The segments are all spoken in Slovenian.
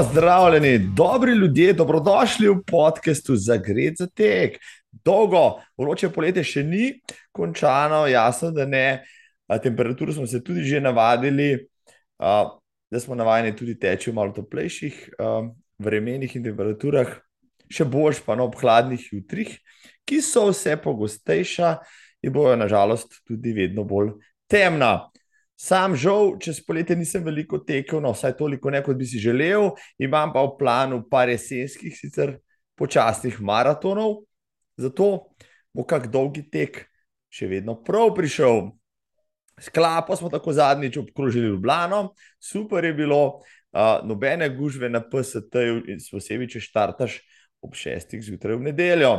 Pozdravljeni, dobri ljudje, dobrodošli v podkastu za Gred za tek. Dolgo, vroče poletje še ni končano, jasno, da ne. Temperaturo smo se tudi že navadili, da smo navajeni tudi teči v malo toplejših vremenih in temperaturah, še boljš pa na no, obhladnih jutrih, ki so vse pogostejša in bojo nažalost tudi vedno bolj temna. Sam žal, čez poletje nisem veliko tekel, no, vsaj toliko ne, kot bi si želel, imam pa v planu par jesenskih, sicer počasnih maratonov, zato bo kak dolgi tek še vedno prav prišel. Sklapo smo tako zadnjič obkrožili Ljubljano, super je bilo, uh, nobene gužve na PST-ju, posebej če štartaš ob šestih zjutraj v nedeljo.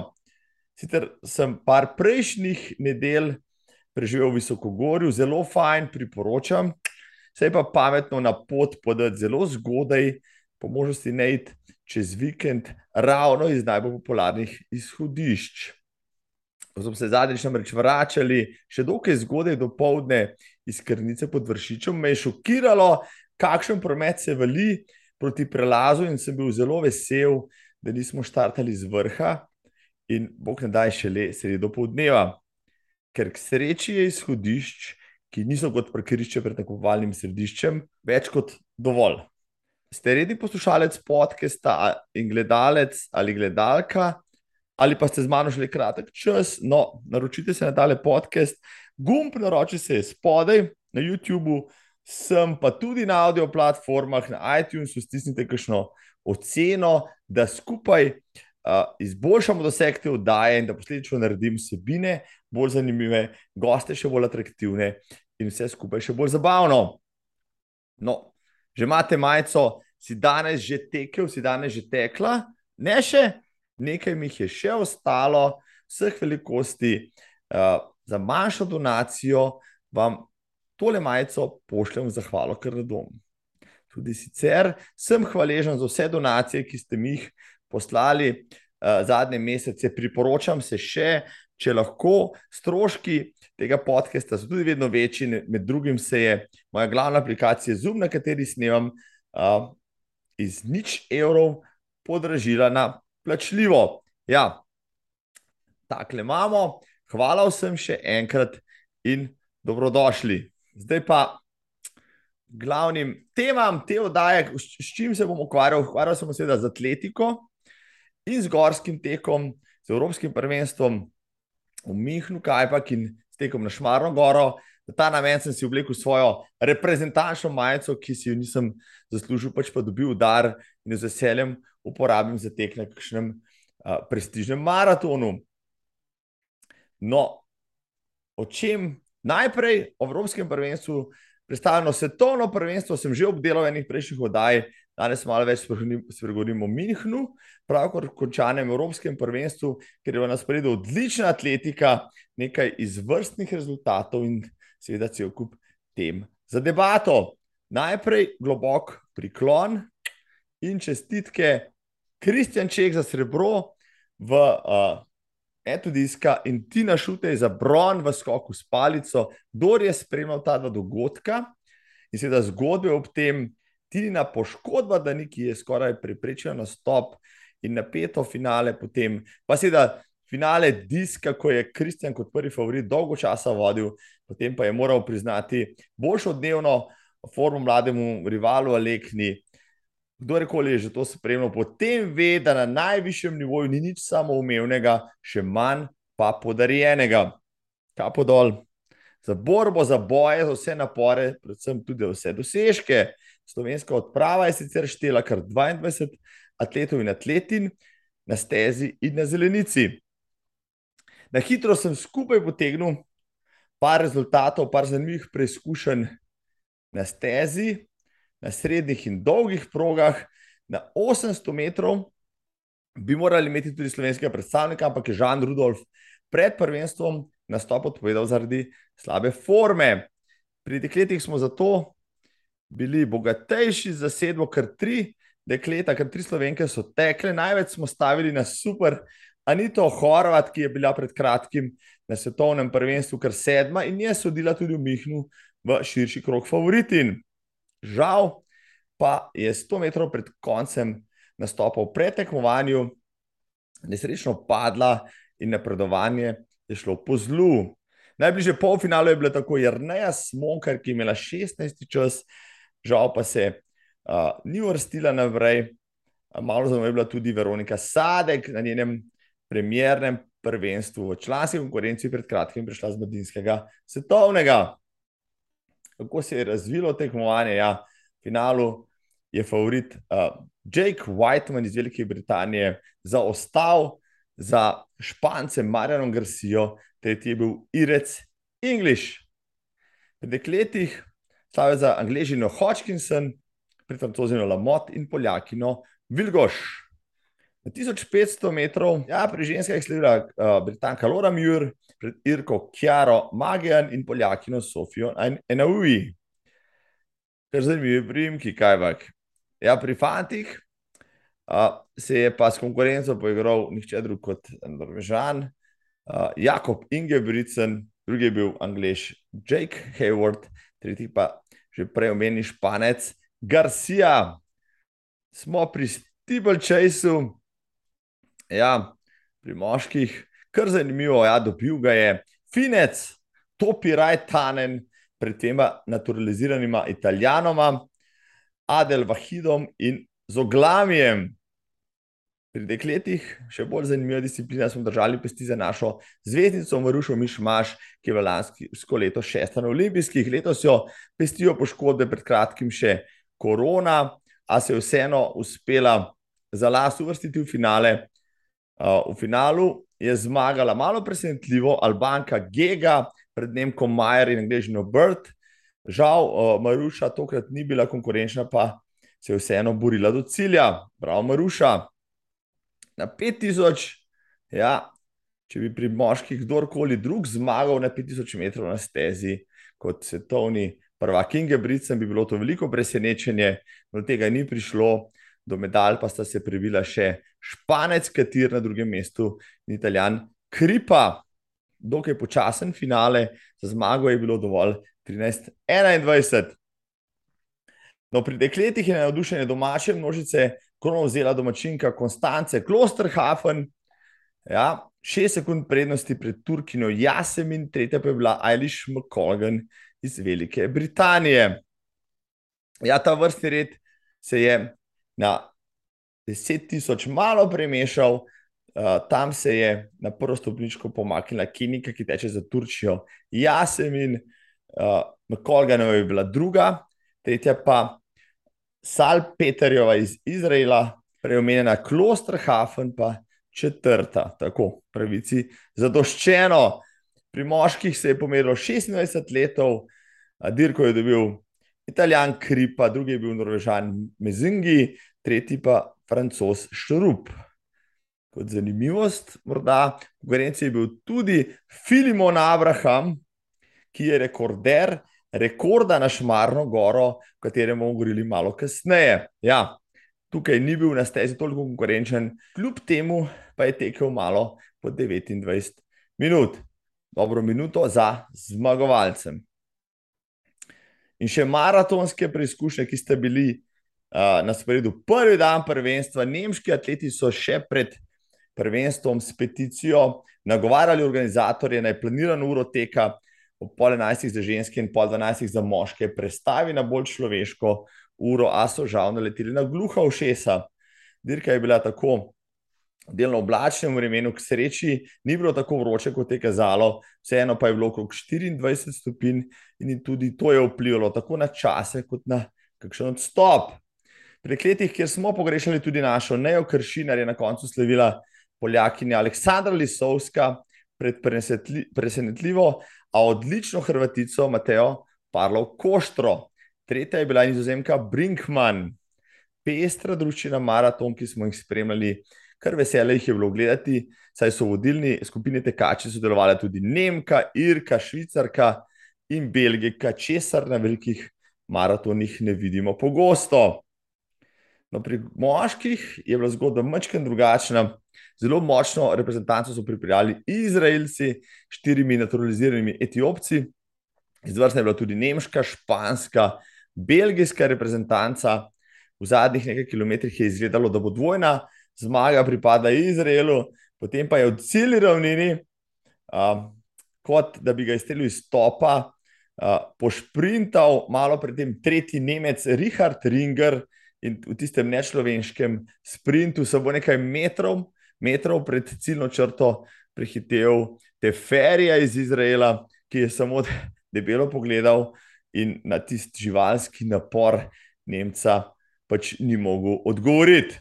Sicer sem par prejšnjih nedelj preživel v Visokogorju, zelo fajn, priporočam. Se je pa pametno na pot podati zelo zgodaj, po možnosti ne iti čez vikend, ravno iz najbolj popularnih izhodišč. Ko smo se zadnjič namreč vračali, še dokaj zgodaj do povdne iz Krnice pod Vršičem, me je šokiralo, kakšen promet se vali proti prelazu, in sem bil zelo vesel, da nismo štartali z vrha. In bog ne daj šele sredi do povdneva ker k sreči je izhodišč, ki niso kot parkirišče pred nakupovalnim središčem, več kot dovolj. Ste redni poslušalec podcasta in gledalec ali gledalka, ali pa ste z mano šli kratek čas, no, naročite se na tale podcast, gumb naroči se je spodaj na YouTubu, sem pa tudi na audio platformah, na iTunesu, stisnite kakšno oceno, da skupaj uh, izboljšamo doseg te oddaje in da posledično naredim vsebine bolj zanimive, goste še bolj atraktivne in vse skupaj še bolj zabavno. No, že imate majico, si danes že tekel, si danes že tekla, ne še, nekaj mi je še ostalo, vseh velikosti. Uh, za manjšo donacijo vam tole majico pošljem v zahvalo, ker na dom. Tudi sicer sem hvaležen za vse donacije, ki ste mi jih poslali uh, zadnje mesece, priporočam se še, če lahko, stroški tega podcasta so tudi vedno večji, med drugim se je moja glavna aplikacija Zoom, na kateri snemam, uh, iz nič evrov podražila na plačljivo. Ja, takle imamo, hvala vsem še enkrat in dobrodošli. Zdaj pa. Glavnim temam te oddaje, s čim se bom ukvarjal, ukvarjal sem se z atletiko, in z gorskim tekom, z Evropskim prvenstvom v Mihnu, Kajpak in s tekom na Šmarno goro. Na ta namen sem si oblekel svojo reprezentančno majico, ki si jo nisem zaslužil, pač pa dobil dar in z veseljem uporabim za tek na kakšnem uh, prestižnem maratonu. No, o čem najprej o Evropskem prvenstvu, predstavljeno svetovno prvenstvo, sem že obdelal v enih prejšnjih oddajah, Danes malo več spregovorimo o Minhnu, pravkar končanem Evropskem prvenstvu, ker je v nas predo odlična atletika, nekaj izvrstnih rezultatov in seveda cel kup tem za debato. Najprej globok priklon in čestitke Kristjan Čeh za srebro v uh, Etodiska in Tina Šutej za bron v skoku s palico, kdo je spremljal ta dva dogodka in seveda zgodbe ob tem, Tina poškodba, da neki je skoraj preprečila nastop in napeto finale, potem pa seveda finale diska, ko je Kristjan kot prvi favorit dolgo časa vodil, potem pa je moral priznati boljšo dnevno formo mlademu rivalu Alekni. Kdorkoli je že to spremljal, potem ve, da na najvišjem nivoju ni nič samoumevnega, še manj pa podarjenega. Kapo dol. Za borbo, za boje, za vse napore, predvsem tudi za vse dosežke. Slovenska odprava je sicer štela kar 22 atletov in atletin na stezi in na zelenici. Na hitro sem skupaj potegnil par rezultatov, par zanimivih preizkušenj na stezi, na srednjih in dolgih progah. Na 800 metrov bi morali imeti tudi slovenskega predstavnika, ampak je Žan Rudolf pred prvenstvom nastop odpovedal zaradi slabe forme. Pri dekletih smo zato bili bogatejši za sedmo, kar tri dekleta, kar tri slovenke so tekle. Največ smo stavili na super Anito Horvat, ki je bila pred kratkim na svetovnem prvenstvu, kar sedma in je sodila tudi v Mihnu v širši krog favoritin. Žal pa je 100 metrov pred koncem nastopa v pretekmovanju nesrečno padla in napredovanje je šlo po zlu. Najbližje polfinalu je bilo tako Jrneja Smonkar, ki je imela 16. čas, žal pa se uh, ni uvrstila naprej. Malo zanimivo je bila tudi Veronika Sadek na njenem premjernem prvenstvu v članski konkurenci, pred kratkim prišla z Mladinskega svetovnega. Kako se je razvilo tekmovanje? Ja, v finalu je favorit uh, Jake Whiteman iz Velike Britanije zaostal za Špancem Marjanom Garcijo, tretji je bil Irec English. Pri dekletih slavijo za Angležino Hodgkinson, pri Francozino Lamot in Poljakino Vilgoš. Na 1500 metrov, ja, pri ženskah je sledila uh, Britanka Laura Muir, pred Irko Kjaro Magijan in Poljakino Sofijo Enaui. Kar zanimivo je primki, kaj vak. Ja, pri fantih uh, se je pa s konkurenco poigral nihče drug kot Norvežan, uh, Jakob Ingebrigtsen, drugi je bil Anglež Jake Hayward, tretji pa že prej omenjeni Španec Garcia. Smo pri Stibel Chaseu, ja, pri moških, kar zanimivo, ja, dobil ga je Finec, Topi Rajtanen, pred tema naturaliziranima Italijanoma. Adel Vahidom in z Oglamijem. Pri dekletih, še bolj zanimiva disciplina, smo držali pesti za našo zvezdnico Marušo Mišmaš, ki je v lansko leto šesta na olimpijskih. Letos jo pestijo poškodbe, pred kratkim še korona, a se je vseeno uspela za las uvrstiti v finale. V finalu je zmagala malo presenetljivo Albanka Gega, pred Nemko Majer in Angležino Bird. Žal, uh, Maruša tokrat ni bila konkurenčna, pa se je vseeno borila do cilja. Prav, Maruša. Na 5000, ja, če bi pri moških kdorkoli drug zmagal na 5000 metrov na stezi, kot svetovni prvak Ingebrigtsen, bi bilo to veliko presenečenje, do tega ni prišlo. Do medalj pa sta se prebila še Španec, kater na drugem mestu in Italijan Kripa. Dokaj počasen finale, za zmago je bilo dovolj 13-21. No, pri dekletih je navdušenje domače množice, krono vzela domačinka Konstance Klosterhafen, ja, šest sekund prednosti pred Turkino Jasemin, tretja pa je bila Eilish McColgan iz Velike Britanije. Ja, ta vrsti red se je na 10 tisoč malo premešal, Uh, tam se je na prvo stopničko pomaknila Kinika, ki teče za Turčijo. Jasemin, uh, uh, McColganova je bila druga, tretja pa Sal Peterjova iz Izraela, preomenjena Klosterhafen, pa četrta, tako pravici, zadoščeno. Pri moških se je pomerilo 26 let, Dirko je dobil Italijan Kripa, drugi je bil Norvežan Mezingi, tretji pa Francos Šrup. Kot zanimivost, morda v konkurenci je bil tudi Filimon Abraham, ki je rekorder rekorda na Šmarno goro, o katerem bomo govorili malo kasneje. Ja, tukaj ni bil na stezi toliko konkurenčen, kljub temu pa je tekel malo po 29 minut. Dobro minuto za zmagovalcem. In še maratonske preizkušnje, ki ste bili uh, na sporedu prvi dan prvenstva. Nemški atleti so še pred prvenstvom s peticijo nagovarjali organizatorje, naj planirano uro teka ob pol enajstih za ženske in pol dvanajstih za moške, prestavi na bolj človeško uro, a so žal naleteli na gluha ušesa. Dirka je bila tako delno oblačnem vremenu, k sreči ni bilo tako vroče, kot je kazalo, vseeno pa je bilo okrog 24 stopinj in tudi to je vplivalo tako na čase, kot na kakšen odstop. Pri kletih, kjer smo pogrešali tudi našo neokršinar, je na koncu slavila Poljakinja Aleksandra Lisovska pred presenetljivo a odlično Hrvatico Mateo Parlov Koštro. Tretja je bila nizozemka Brinkman, pestra družina maraton, ki smo jih spremljali, kar vesele jih je bilo gledati, saj so vodilni skupini tekači sodelovali tudi Nemka, Irka, Švicarka in Belgika, česar na velikih maratonih ne vidimo pogosto. No, pri moških je bila zgodba mačken drugačna. Zelo močno reprezentanco so pripeljali Izraelci, štirimi naturaliziranimi Etiopci, izvrstna je bila tudi nemška, španska, belgijska reprezentanca. v zadnjih nekaj kilometrih je izgledalo, da bo dvojna zmaga pripada Izraelu, potem pa je v celi ravnini, uh, kot da bi ga iztelil iz topa, uh, pošprintal malo predtem tretji Nemec, Richard Ringer, in v tistem nečloveškem sprintu, samo nekaj metrov, metrov pred ciljno črto, prehitev te ferije iz Izraela, ki je samo debelo pogledal in na tisti živalski napor Nemca pač ni mogel odgovoriti.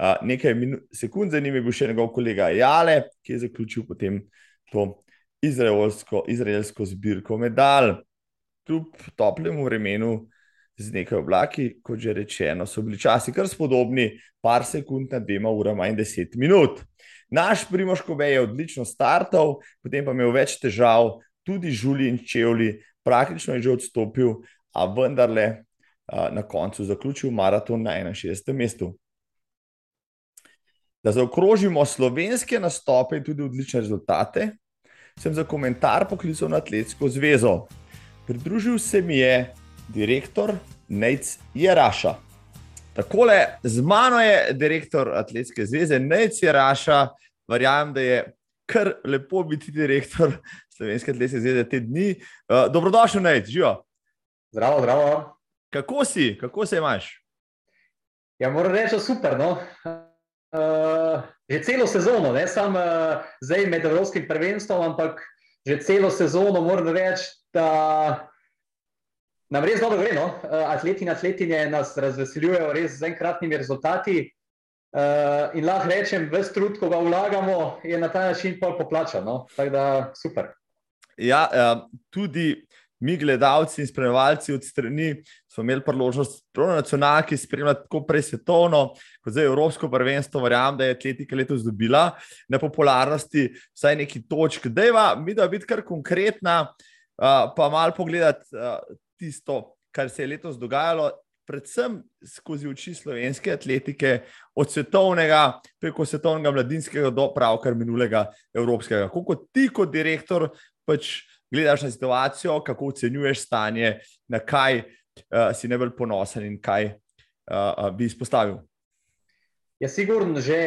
Uh, nekaj sekund za njim je bil še njegov kolega Jale, ki je zaključil potem to izraelsko, izraelsko zbirko medalj. Kljub toplemu vremenu, z nekaj oblaki, kot že rečeno, so bili časi kar spodobni, par sekund na dvema urama in deset minut. Naš Primoško Bej je odlično startal, potem pa imel več težav, tudi Žuli in Čevli, praktično je že odstopil, a vendarle na koncu zaključil maraton na 61. mestu. Da zaokrožimo slovenske nastope in tudi odlične rezultate, sem za komentar poklical na Atletsko zvezo. Pridružil se mi je direktor Nec Jeraša. Takole, z mano je direktor Atletske zveze Nec Jeraša. Verjamem, da je kar lepo biti direktor Slovenske atletske zveze te dni. Uh, dobrodošel, Nec, živo. Zdravo, zdravo. Kako si, kako se imaš? Ja, moram reči, super. No? Uh, že celo sezono, ne samo uh, zdaj med Evropskim prvenstvom, ampak že celo sezono moram reči, da nam res dobro gre. No? Eh, atleti in atletinje nas razveseljujejo res z enkratnimi rezultati. Uh, in lahko rečem, vse trud, ko ga vlagamo, je na ta način pol poplačan. No? Tako da super. Ja, uh, tudi mi, gledalci in spremljalci od strani, smo imeli priložnost, pravno nacionalki, spremljati tako prej svetovno, kot zdaj Evropsko prvenstvo. Verjamem, da je atletika letos dobila na popularnosti, vsaj neki točk. Dejva, mi da biti kar konkretna, pa malo pogledati. Tisto, kar se je letos dogajalo, predvsem skozi oči slovenske atletike, od svetovnega preko svetovnega mladinskega do pravkar minulega evropskega. Kako ti, kot direktor, pač gledaš na situacijo, kako ocenjuješ stanje, na kaj uh, si najbolj ponosen in kaj uh, bi izpostavil? Ja, sigurno, že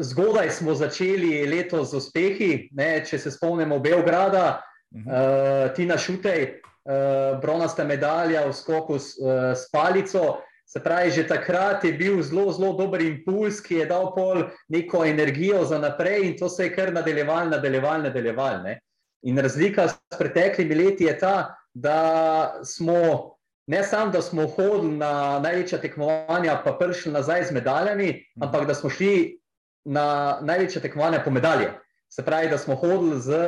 zgodaj smo začeli letos z uspehi. Ne, če se spomnimo Beograda, uh -huh. uh, Tina Šutej, bronasta medalja v skoku s, uh, s palico. Se pravi, že takrat je bil zelo, zelo dober impuls, ki je dal pol neko energijo za naprej, in to se je kar nadaljeval, nadaljeval, nadaljeval. Ne? In razlika s preteklimi leti je ta, da smo ne samo, da smo hodili na največja tekmovanja, pa prišli nazaj z medaljami, ampak da smo šli na največja tekmovanja po medalje. Se pravi, da smo hodili z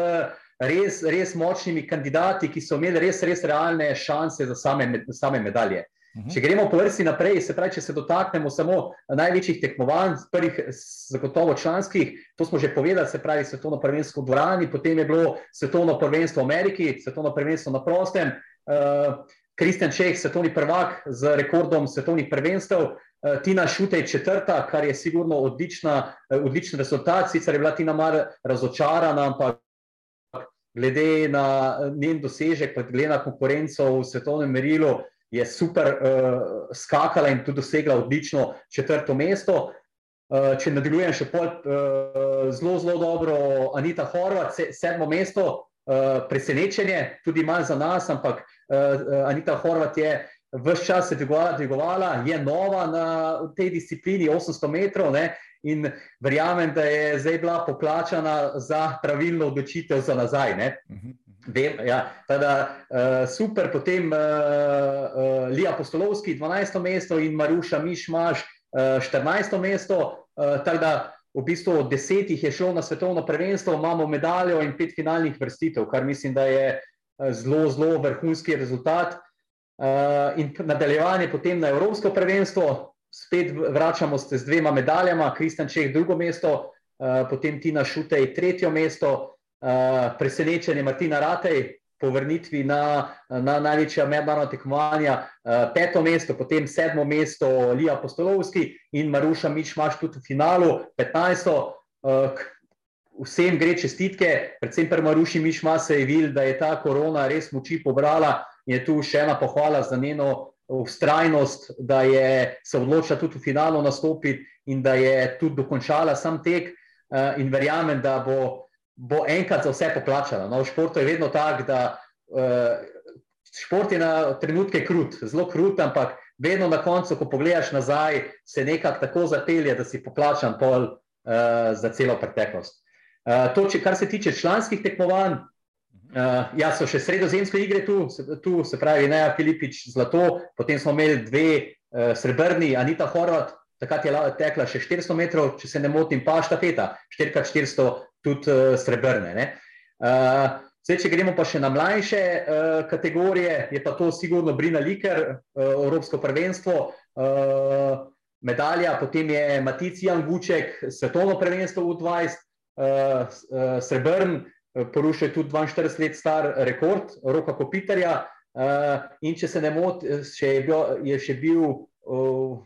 res, res močnimi kandidati, ki so imeli res, res realne šanse za same, same medalje. Uhum. Če gremo po vrsti naprej, se pravi, če se dotaknemo samo največjih tekmovanj, prvih zagotovo članskih, to smo že povedali, se pravi, svetovno prvenstvo v dvorani, potem je bilo svetovno prvenstvo v Ameriki, svetovno prvenstvo na prostem, Kristjan uh, Čeh, svetovni prvak z rekordom svetovnih prvenstev, uh, Tina Šutej četrta, kar je sigurno odlična, uh, odličen rezultat, sicer je bila Tina mar razočarana, ampak glede na eh, njen dosežek, pa glede na konkurenco v svetovnem merilu, je super uh, skakala in tudi dosegla odlično četrto mesto. Uh, če nadaljujem še pol, uh, zelo, zelo dobro, Anita Horvat, se, sedmo mesto, uh, presenečenje, tudi manj za nas, ampak uh, Anita Horvat je vse čas se dvigovala, je nova na tej disciplini 800 metrov. Ne, in verjamem, da je zdaj bila poplačana za pravilno odločitev za nazaj. Mhm, mhm. Vem, ja, tada, uh, super, potem uh, uh, Lija Postolovski, 12. mesto in Maruša Mišmaš, uh, 14. mesto. Uh, tako da v bistvu od desetih je šlo na svetovno prvenstvo, imamo medaljo in pet finalnih vrstitev, kar mislim, da je zelo, zelo vrhunski rezultat. Uh, in nadaljevanje potem na Evropsko prvenstvo, spet vračamo se z dvema medaljama, Kristjan Čeh drugo mesto, uh, potem Tina Šutej tretje mesto, uh, presenečenje Martina Ratej po vrnitvi na, na največja mednarodna tekmovanja, uh, peto mesto, potem sedmo mesto Lija Postolovski in Maruša Mič Maš tudi v finalu, petnajsto. Uh, Vsem gre čestitke, predvsem pri Maruši Mišma se je videl, da je ta korona res moči pobrala in je tu še ena pohvala za njeno ustrajnost, da je se odločila tudi v finalu nastopiti in da je tudi dokončala sam tek. Uh, in verjamem, da bo, bo enkrat za vse poplačala. No, v športu je vedno tako, da uh, šport je na trenutke krut, zelo krut, ampak vedno na koncu, ko pogledaš nazaj, se nekako tako zapelje, da si poplačan pol uh, za celo preteklost. Uh, to, če, kar se tiče članskih tekmovanj, Uh, ja, so še sredozemske igre tu, tu se pravi, Neja Filipič zlato, potem smo imeli dve uh, srebrni, Anita Horvat, takrat je tekla še 400 metrov, če se ne motim, pa štafeta, 4x400 tudi uh, srebrne. Uh, zdaj, če gremo pa še na mlajše uh, kategorije, je pa to sigurno Brina Liker, uh, Evropsko prvenstvo, uh, medalja, potem je Matic Jan Vuček, svetovno prvenstvo v 20, uh, uh, srebrn, porušil tudi 42 let star rekord Roka Kopitarja. Uh, in če se ne motim, je, je še bil uh,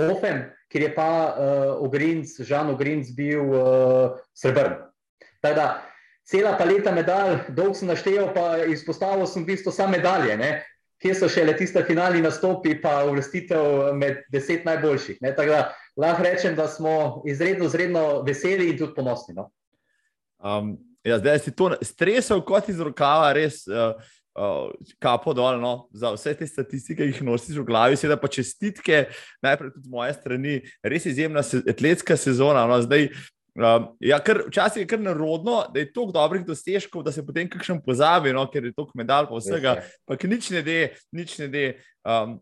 Ofen, ker je pa uh, Ogrinc, Žan Ogrinc bil uh, srebrn. Teda, cela paleta medalj, dolg sem naštel, pa izpostavil sem v bistvu samo medalje, ne? kje so še le tiste finalni nastopi, pa uvrstitev med deset najboljših. Da, lahko rečem, da smo izredno, izredno veseli in tudi ponosni. No? Um, Ja, zdaj si to stresel kot iz rokava, res uh, uh, kapo dol no, za vse te statistike, ki jih nosiš v glavi. Sedaj pa čestitke, najprej tudi z moje strani, res izjemna se, atletska sezona. No, zdaj, um, ja, kar, včasih je kar narodno, da je toliko dobrih dosežkov, da se potem kakšen pozabi, no, ker je toliko medalj pa vsega, pa nič ne de, nič ne de. Um,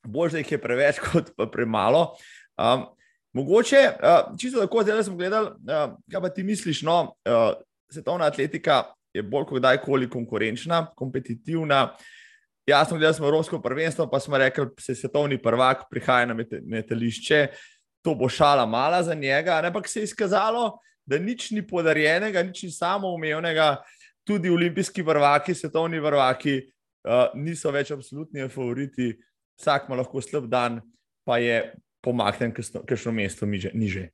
Bolje, da jih je preveč, kot pa premalo. Um, mogoče, uh, čisto tako, zdaj smo gledali, uh, kaj pa ti misliš, no, uh, svetovna atletika je bolj kot kdajkoli konkurenčna, kompetitivna. Jasno, da smo Evropsko prvenstvo, pa smo rekli, da se svetovni prvak prihaja na metališče. To bo šala mala za njega, ampak se je izkazalo, da nič ni podarjenega, nič ni samoumevnega. Tudi olimpijski prvaki, svetovni prvaki uh, niso več absolutni favoriti, vsak ima lahko slab dan, pa je pomaknen, ker so mesto niže.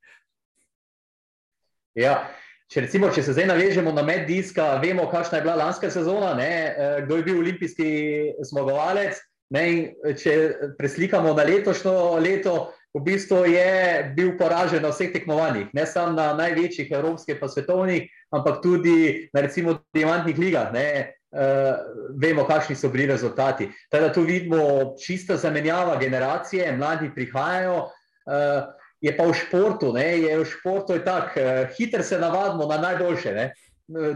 Ja, Če, recimo, če se zdaj navežemo na medijska, vemo, kakšna je bila lanska sezona, ne, eh, kdo je bil olimpijski zmagovalec. Ne, če preslikamo na letošnjo leto, v bistvu je bil poražen na vseh tekmovanjih, ne samo na največjih evropskih, pa svetovnih, ampak tudi na recimo diamantnih ligah. Ne, uh, vemo, kakšni so bili rezultati. Teda tu vidimo čista zamenjava generacije, mladi prihajajo. Uh, je pa v športu, ne, je v športu je tako, uh, hitro se navadimo na najboljše. Ne.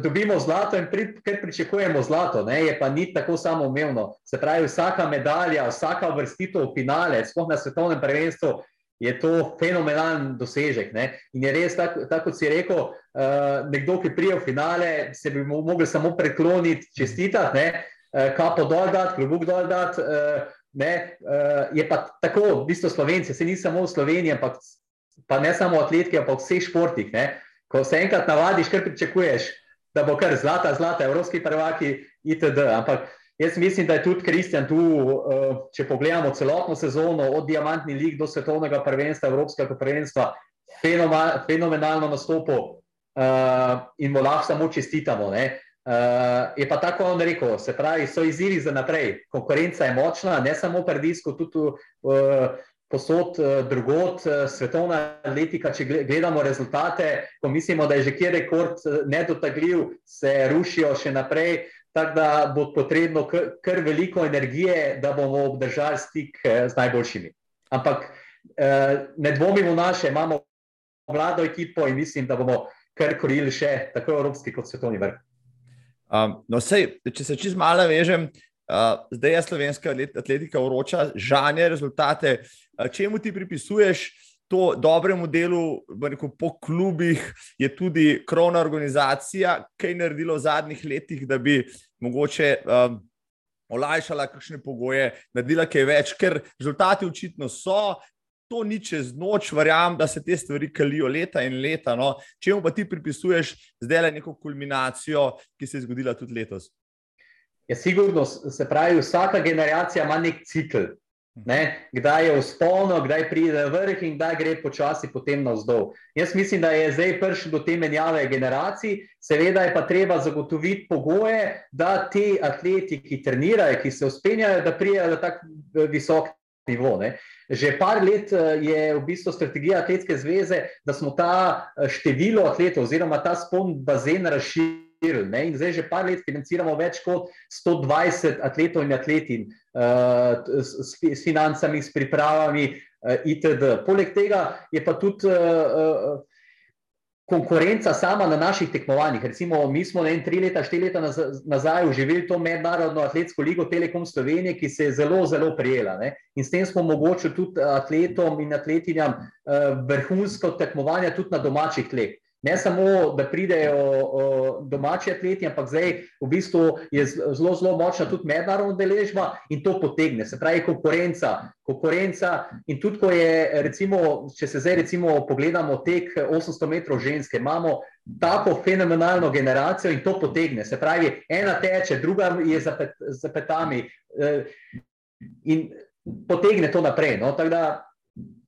Dobimo zlato in pri, ker pričakujemo zlato, ne, je pa ni tako samoumevno. Se pravi, vsaka medalja, vsaka vrstitev v finale, sploh na svetovnem prvenstvu, je to fenomenalen dosežek. Ne. In je res, tako tak, kot si rekel, uh, nekdo, ki prije v finale, se bi mu mogel samo prekloniti, čestitati, uh, kapo dol dati, klobuk dol dati. Uh, Ne, uh, je pa tako, v bistvu Slovenci, se ni samo v Sloveniji, ampak pa ne samo v atletiki, ampak v vseh športih. Ne. Ko se enkrat navadiš, kar pričakuješ, da bo kar zlata, zlata, evropski prvaki, itd. Ampak jaz mislim, da je tudi Kristjan tu, uh, če pogledamo celotno sezono, od diamantnih lig do svetovnega prvenstva, evropskega prvenstva, fenomenalno nastopil uh, in mu lahko samo čestitamo. Ne. Uh, je pa tako on rekel, se pravi, so izzivi za naprej. Konkurenca je močna, ne samo pri disku, tudi uh, posod uh, drugot, uh, svetovna atletika. Če gledamo rezultate, ko mislimo, da je že kjer rekord nedotagljiv, se rušijo še naprej. Tako da bo potrebno kar, kar veliko energije, da bomo obdržali stik z najboljšimi. Ampak uh, ne dvomimo naše, imamo mlado ekipo in mislim, da bomo kar korili še tako evropski kot svetovni vrh. Um, no, sej, če se čez malo vežem, uh, zdaj je slovenska atletika vroča, žanje rezultate. Uh, čemu ti pripisuješ to dobremu delu rekel, po klubih, je tudi krovna organizacija, kaj je naredilo v zadnjih letih, da bi mogoče. Um, Olajšala kakšne pogoje, naredila kaj več, ker rezultati očitno so, to ni čez noč, verjamem, da se te stvari kalijo leta in leta. No. Če mu pa ti pripisuješ zdaj le neko kulminacijo, ki se je zgodila tudi letos? Ja, sigurno, se pravi, vsaka generacija ima nek cikl. Ne? Kdaj je vzpon, kdaj pride vrh in kdaj gre počasi potem navzdol. Jaz mislim, da je zdaj prišlo do te menjave generacij, seveda je pa treba zagotoviti pogoje, da ti atleti, ki trenirajo, ki se uspenjajo, da prijajo na tak visok nivo. Ne? Že par let je v bistvu strategija Atletske zveze, da smo ta število atletov oziroma ta spon bazen razširili financirali. In zdaj že par let financiramo več kot 120 atletov in atletin uh, s, s financami, s pripravami uh, itd. Poleg tega je pa tudi uh, konkurenca sama na naših tekmovanjih. Recimo, mi smo ne tri leta, štiri leta nazaj uživeli to mednarodno atletsko ligo Telekom Slovenije, ki se je zelo, zelo prijela. Ne? In s tem smo omogočili tudi atletom in atletinjam uh, vrhunsko tekmovanje tudi na domačih tleh. Ne samo, da pridejo o, domači atleti, ampak zdaj v bistvu je zelo, zelo močna tudi mednarodna deležba in to potegne. Se pravi, konkurenca. konkurenca in tudi, ko je, recimo, če se zdaj recimo pogledamo tek 800 metrov ženske, imamo tako fenomenalno generacijo in to potegne. Se pravi, ena teče, druga je za, pet, za petami eh, in potegne to naprej. No? Tako da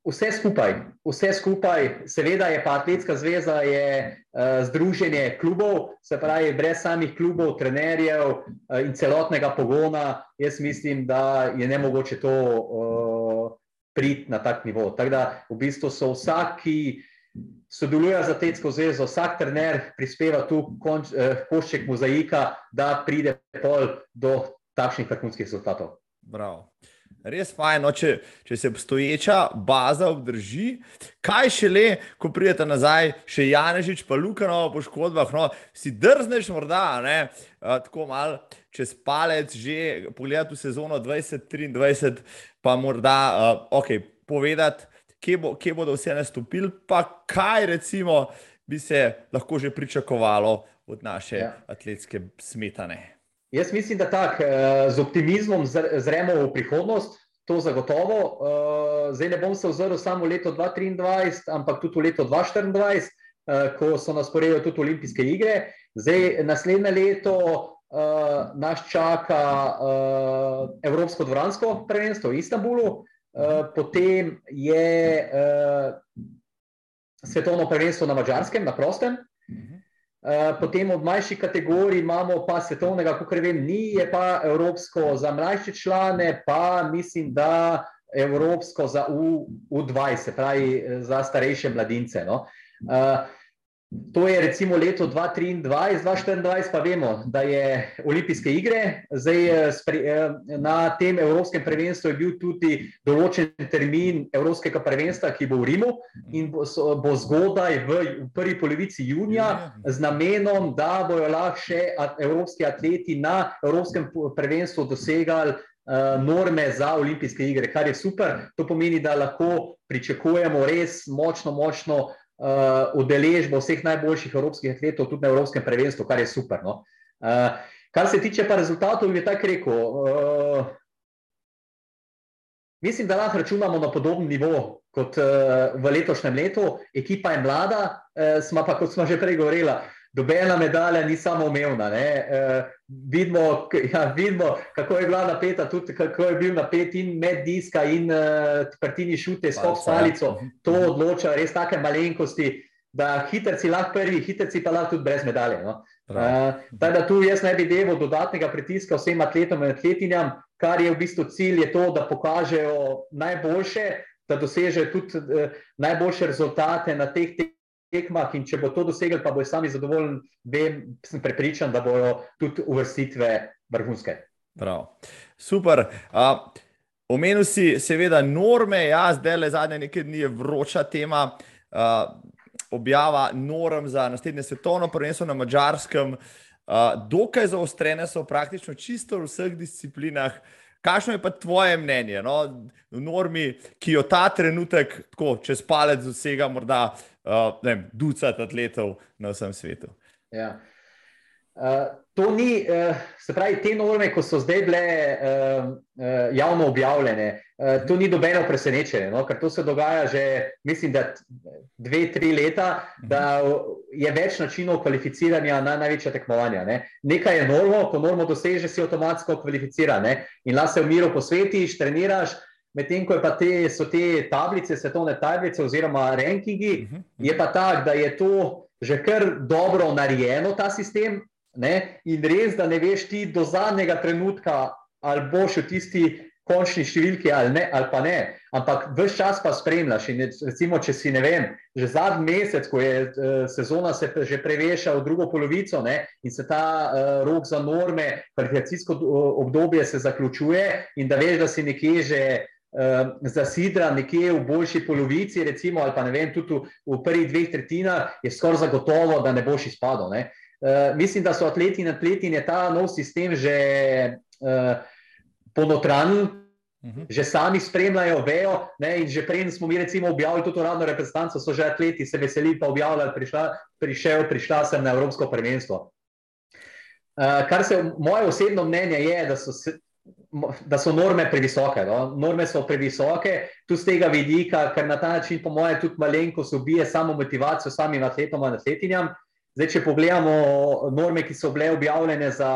Vse skupaj, vse skupaj, seveda je pa Atletska zveza je, uh, združenje klubov, se pravi, brez samih klubov, trenerjev uh, in celotnega pogona, jaz mislim, da je ne mogoče to uh, priti na tak nivo. Tako da v bistvu so vsak, ki sodeluje z Atletsko zvezo, vsak trener prispeva tu konč, uh, košček mozaika, da pride pol do takšnih vrhunskih rezultatov. Bravo. Res fajn, no, če, če se obstoječa baza obdrži, kaj šele, ko pridete nazaj, še Janežič, pa Lukano po škodbah, no, si drzneš morda, ne, uh, tako mal čez palec, že pogledati v sezono 2023, pa morda, uh, ok, povedati, kje, bo, kje bodo vse nastopili, pa kaj recimo bi se lahko že pričakovalo od naše ja. atletske smetane. Jaz mislim, da tako eh, z optimizmom zremo v prihodnost, to zagotovo. Eh, zdaj ne bom se ozrl samo v leto 2023, ampak tudi v leto 2024, eh, ko so nas porejali tudi olimpijske igre. Zdaj naslednje leto nas čaka Evropsko dvoransko prvenstvo v Istanbulu, potem je svetovno prvenstvo na Mačarskem, na prostem. Eh, potem v mlajši kategoriji imamo pa svetovnega, kot vem, ni, je pa evropsko za mlajše člane, pa mislim, da evropsko za U20, pravi eh, za starejše mladince. No. Uh, To je recimo leto 2023, 2024, pa vemo, da je olimpijske igre. Zdaj, eh, eh, na tem evropskem prvenstvu je bil tudi določen termin evropskega prvenstva, ki bo v Rimu in bo, bo zgodaj v, prvi polovici junija z namenom, da bojo lahko še evropski atleti na evropskem prvenstvu dosegali uh, norme za olimpijske igre, kar je super. To pomeni, da lahko pričakujemo res močno, močno uh, udeležbo vseh najboljših evropskih atletov tudi na Evropskem prvenstvu, kar je super. No? Uh, kar se tiče pa rezultatov, je tako rekel. Uh, mislim, da lahko računamo na podoben nivo kot uh, v letošnjem letu. Ekipa je mlada, uh, smo pa, kot smo že prej govorili, Dobena medalja ni samo umevna. Uh, vidimo, ja, vidimo, kako je bila napeta, tudi kako je bil napet in med diska in uh, prtini šute, skop stalico. To odloča res take malenkosti, da hitrci lahko prvi, hitrci pa lahko tudi brez medalje. No? Uh, da tu jaz ne bi delal dodatnega pritiska vsem atletom in atletinjam, kar je v bistvu cilj, je to, da pokažejo najboljše, da dosežejo tudi uh, najboljše rezultate na teh tekmah in če bo to dosegel, pa bojo sami zadovoljni, vem, sem prepričan, da bojo tudi uvrstitve vrhunske. Prav. Super. Uh, omenil si, seveda, norme, ja, zdaj le zadnje nekaj dni je vroča tema. Uh, objava norm za naslednje svetovno prvenstvo na Mačarskem. Uh, dokaj zaostrene so praktično čisto v vseh disciplinah. Kakšno je pa tvoje mnenje, no? normi, ki jo ta trenutek, tako čez palec, dosega morda uh, vem, ducat atletov na vsem svetu. Ja. Uh, to ni, uh, se pravi, te norme, ko so zdaj bile uh, uh, javno objavljene, to ni dobeno presenečenje, no? ker to se dogaja že, mislim, da dve, tri leta, da je več načinov kvalificiranja na največja tekmovanja. Ne? Nekaj je normo, ko normo dosežeš, si avtomatsko kvalificiran in lahko se v miru posvetiš, treniraš. medtem ko te, so te tablice, svetovne tablice oziroma rankingi, uh mhm, -huh. Mhm. je pa tako, da je to že kar dobro narejeno, ta sistem. Ne? In res, da ne veš ti do zadnjega trenutka, ali boš v tisti končni številki ali, ne, ali pa ne. Ampak vse čas pa spremljaš. In recimo, če si ne vem, že zadnji mesec, ko je uh, sezona se že preveša v drugo polovico ne, in se ta uh, rok za norme, kvalifikacijsko obdobje se zaključuje, in da veš, da si nekje že. Zasidra nekje v boljši polovici, recimo, ali pa ne vem, tudi v, v prvih dveh tretjinah, je skoraj zagotovo, da ne boš izpadel. Uh, mislim, da so atleti in atleti in je ta nov sistem že uh, ponotranili, uh mhm. -huh. že sami spremljajo, vejo. Ne, in že prej smo mi, recimo, objavili tudi uradno reprezentanco, so že atleti se veselili, pa objavljali, prišla, prišel, prišla sem na Evropsko prvenstvo. Uh, kar se moje osebno mnenje je, da so, se, da so norme previsoke. No? Norme so previsoke, tu z tega vidika, ker na ta način, po mojem, tudi malenko se ubije samo motivacijo samim atletom in atletinjam. Zdaj, če pogledamo norme, ki so bile objavljene za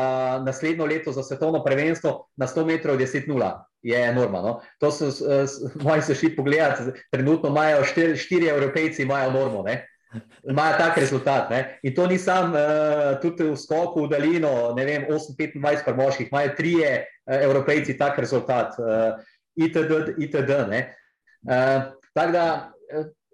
naslednjo leto, za svetovno prvenstvo, na 100 metrov je 10-0, je norma. No? To so moji se šli pogledati, trenutno imajo štiri, štiri evropejci, imajo normo, ne? imajo tak rezultat. Ne? In to ni sam, uh, tudi v skoku v daljino, ne vem, 8-25 par moških, imajo trije uh, evropejci tak rezultat, uh, itd. itd. Uh, tako da.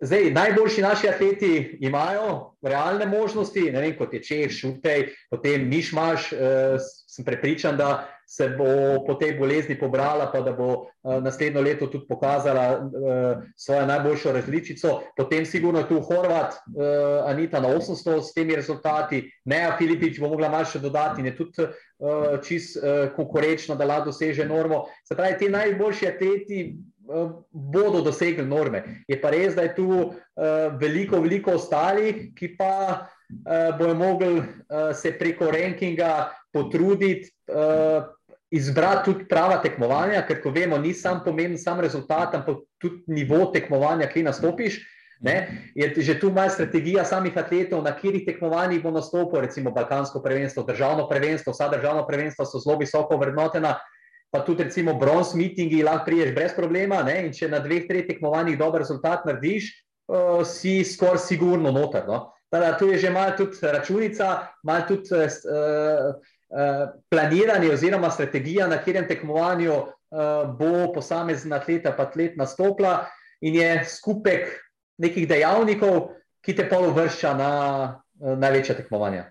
Zdaj, najboljši naši atleti imajo realne možnosti, ne vem, kot je Čeh, Šutej, potem Mišmaš. Uh, sem prepričan, da se bo po tej bolezni pobrala, pa da bo uh, naslednjo leto tudi pokazala uh, svojo najboljšo različico. Potem, sigurno, tu Horvat, uh, Anita na 800 s temi rezultati, Neja Filipič bo mogla malo še dodati in je tudi uh, čist uh, konkurenčna, da lahko doseže normo. Se pravi, ti najboljši atleti. Bodo dosegli norme. Je pa res, da je tu uh, veliko, veliko ostalih, ki pa uh, bodo mogli uh, se preko rankinga potruditi, uh, izbrati tudi prava tekmovanja, ker, ko vemo, ni sam pomemben sam rezultat, ampak tudi nivo tekmovanja, ki nastopiš. Ne? Je že tu malo strategija samih atletov, na katerih tekmovanjih bo nastopil, recimo Balkansko prvenstvo, državno prvenstvo, vsa državna prvenstva so zelo visoko vrednotena, pa tudi recimo bronz meetingi lahko priješ brez problema. Ne? In če na dveh, treh tekmovanjih dober rezultat narediš, uh, si skoraj sigurno noter. No? Tada, tu je že malo tudi računica, malo tudi uh, uh, planiranje oziroma strategija, na katerem tekmovanju uh, bo posamezen atlet pa atlet nastopila in je skupek nekih dejavnikov, ki te pa uvršča na uh, največja tekmovanja.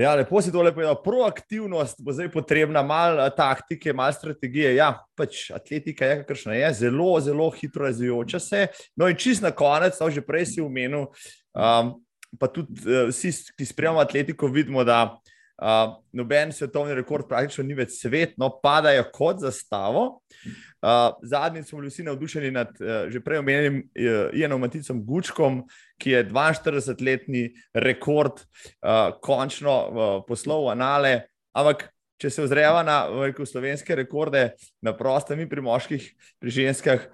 Ja, lepo si tole povedal. Proaktivnost bo zdaj potrebna, malo eh, taktike, malo strategije. Ja, pač atletika je, kakršna je, zelo, zelo hitro razvijajoča se. No, in čist na konec, to že prej si umenil, um, pa tudi uh, vsi, ki spremljamo atletiko, vidimo, da uh, noben svetovni rekord praktično ni več svet, no, padajo kot zastavo. Uh, Zadnjič smo bili vsi navdušeni nad uh, že prej omenjenim uh, Janom Maticom Gučkom, ki je 42-letni rekord uh, končno uh, poslal v anale. Ampak, če se ozreva na veliko slovenske rekorde, na prostem in pri moških, pri ženskah,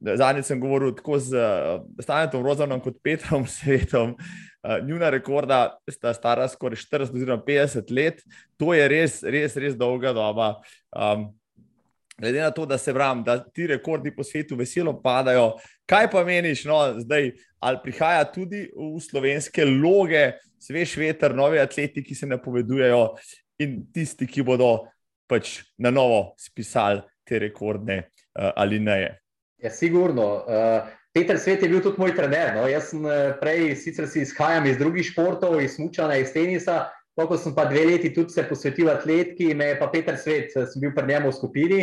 zadnjič sem govoril tako z uh, Stanetom Rozanom kot Petrom Svetom. Uh, njuna rekorda sta stara skoraj 40 oziroma 50 let, to je res, res, res dolga doba. Um, glede na to, da se vram, da ti rekordi po svetu veselo padajo, kaj pa meniš, no, zdaj, ali prihaja tudi v slovenske loge, svež veter, novi atleti, ki se napovedujejo in tisti, ki bodo pač na novo spisali te rekordne uh, ali ne. Ja, sigurno. Uh... Peter Svet je bil tudi moj trener. No. Jaz sem prej, sicer si izhajam iz drugih športov, iz mučanja, iz tenisa, ko sem pa dve leti tudi se posvetil atletki, me je pa Peter Svet, sem bil pri njemu v skupini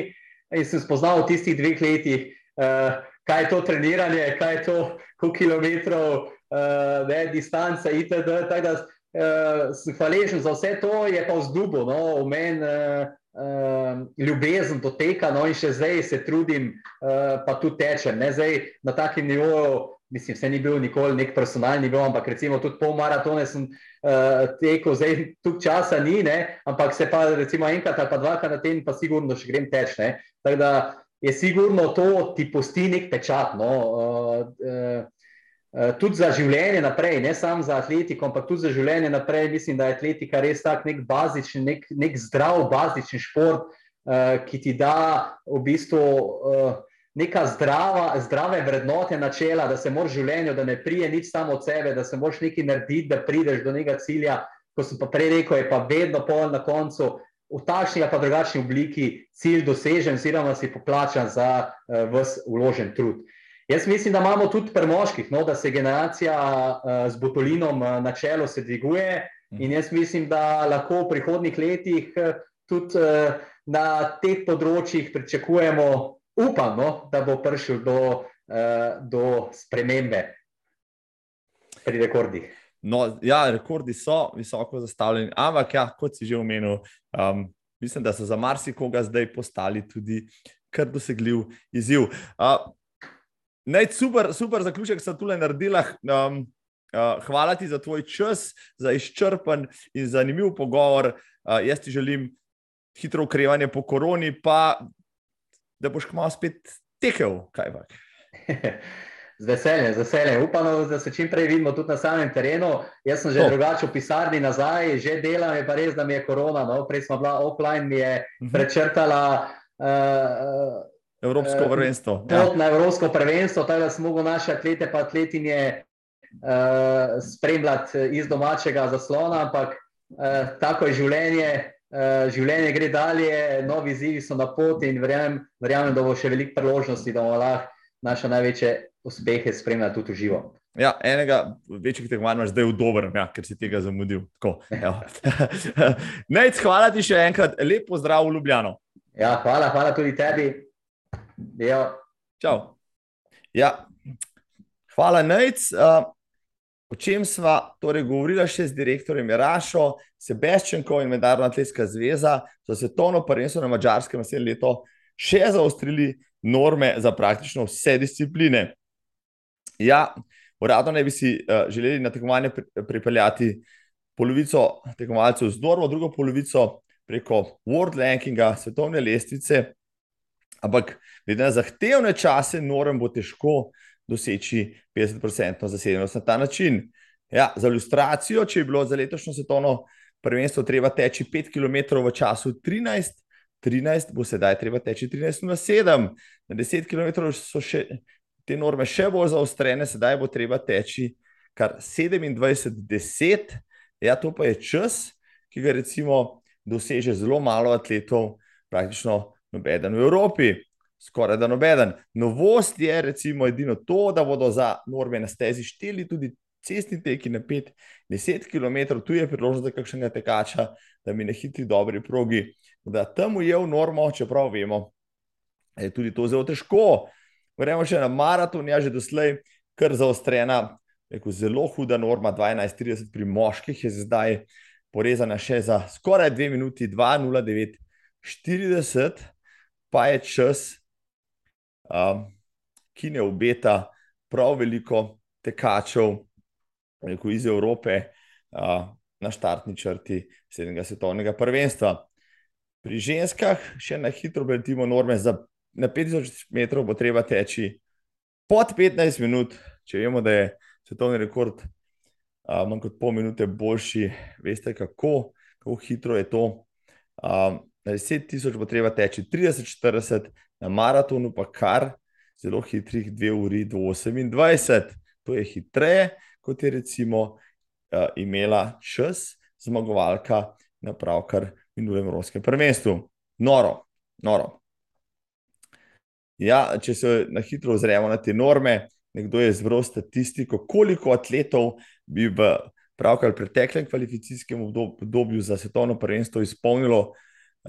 in sem spoznal v tistih dveh letih, uh, kaj je to treniranje, kaj je to, koliko kilometrov, uh, ne, distance, itd. Tako da uh, sem hvaležen za vse to, je pa vzdubo, no, v meni uh, uh, ljubezen do teka, no, in še zdaj se trudim, uh, pa tu tečem, ne zdaj na takem nivoju. Mislim, se ni bil nikoli nek personalni nivo, ampak recimo tudi pol maratone sem uh, tekel, zdaj tu časa ni, ne, ampak se pa recimo enkrat ali pa dvakrat na teden, pa sigurno še grem teč. Ne. Tako da je sigurno to ti posti nek pečat. No, uh, uh, Tudi za življenje naprej, ne samo za atletiko, ampak tudi za življenje naprej, mislim, da je atletika res tak nek bazičen, nek, nek zdrav, bazičen šport, uh, ki ti da v bistvu uh, neka zdrava, zdrave vrednote, načela, da se moraš v življenju, da ne prije nič samo od sebe, da se moraš nekaj narediti, da prideš do nekega cilja. Ko sem pa prej rekel, je pa vedno pol na koncu. V takšni ali pa drugačni obliki cilj dosežen, oziroma si poplačan za uh, vse vložen trud. Jaz mislim, da imamo tudi pri moških, no, da se generacija uh, z botolinom uh, na čelu se dviguje, in jaz mislim, da lahko v prihodnih letih uh, tudi uh, na teh področjih pričakujemo upam, no, da bo prišel do, uh, do spremembe pri rekordih. No, ja, rekordi so visoko zastavljeni, ampak, ja, kot si že omenil, um, mislim, da so za marsikoga zdaj postali tudi kar dosegljiv izziv. Uh, Naj, super, super zaključek sem tukaj naredila. Um, uh, hvala ti za tvoj čas, za izčrpen in zanimiv pogovor. Uh, jaz ti želim hitro ukrevanje po koroni, pa da boš kmalo spet tekel. Z veseljem, z veseljem. Upam, da se čim prej vidimo tudi na samem terenu. Jaz sem že oh. drugače v pisarni nazaj, že delam, je pa res, da mi je korona. No? Prej smo bila offline, mi je mhm. prečrtala. Uh, Evropsko prvenstvo. Ja. Na Evropsko prvenstvo, tako da smo mogli naše atlete in atletinje uh, spremljati iz domačega zaslona, ampak uh, tako je življenje, Eh, življenje gre dalje, novi izzivi so na poti in verjamem, verjamem, da bo še veliko priložnosti, da bomo lahko naše največje uspehe spremljali tudi v živo. Ja, enega večjih tekmovanj imaš zdaj v dobrem, ja, ker si tega zamudil. Nec, hvala ti še enkrat, lepo zdrav v Ljubljano. Ja, hvala, hvala tudi tebi. Ja. Hvala, Nec. Uh, O čem sva torej govorila še z direktorjem Rašo, Sebastianko in Mednarodna atletska zveza, za svetovno prvenstvo na Mačarskem naslednje leto še zaostrili norme za praktično vse discipline. Ja, uradno ne bi si uh, želeli na tekmovanje pripeljati polovico tekmovalcev z normo, drugo polovico preko World Rankinga, svetovne lestvice, ampak glede na zahtevne čase norm bo težko doseči 50% zasedenost na ta način. Ja, za ilustracijo, če je bilo za letošnjo svetovno prvenstvo treba teči 5 km v času 13, 13 bo sedaj treba teči 13 na 7. Na 10 km so še te norme še bolj zaostrene, sedaj bo treba teči kar 27, 10. Ja, to pa je čas, ki ga recimo doseže zelo malo atletov, praktično nobeden v Evropi skoraj da nobeden. Novost je recimo edino to, da bodo za norme na stezi šteli tudi cestni teki na 5-10 km, tu je priložnost za kakšnega tekača, da mi ne hitri dobri progi. Da tam je v normo, čeprav vemo, je tudi to zelo težko. Gremo še na maraton, ja že doslej kar zaostrena, rekel, zelo huda norma, 12-30 pri moških je zdaj porezana še za skoraj 2 minuti, 2-0-9-40, pa je čas, um, ki ne obeta prav veliko tekačev rekel, iz Evrope uh, na štartni črti sedmega svetovnega prvenstva. Pri ženskah še na hitro obletimo norme, za na 5000 metrov bo treba teči pod 15 minut, če vemo, da je svetovni rekord uh, manj kot pol minute boljši, veste kako, kako hitro je to. Um, na 10 tisoč bo treba teči 30-40, na maratonu pa kar zelo hitrih 2 uri 28. To je hitreje, kot je recimo uh, imela čas zmagovalka na pravkar minulem Evropskem prvenstvu. Noro, noro. Ja, če se na hitro ozremo na te norme, nekdo je zbral statistiko, koliko atletov bi v pravkar preteklem kvalifikacijskem obdobju za svetovno prvenstvo izpolnilo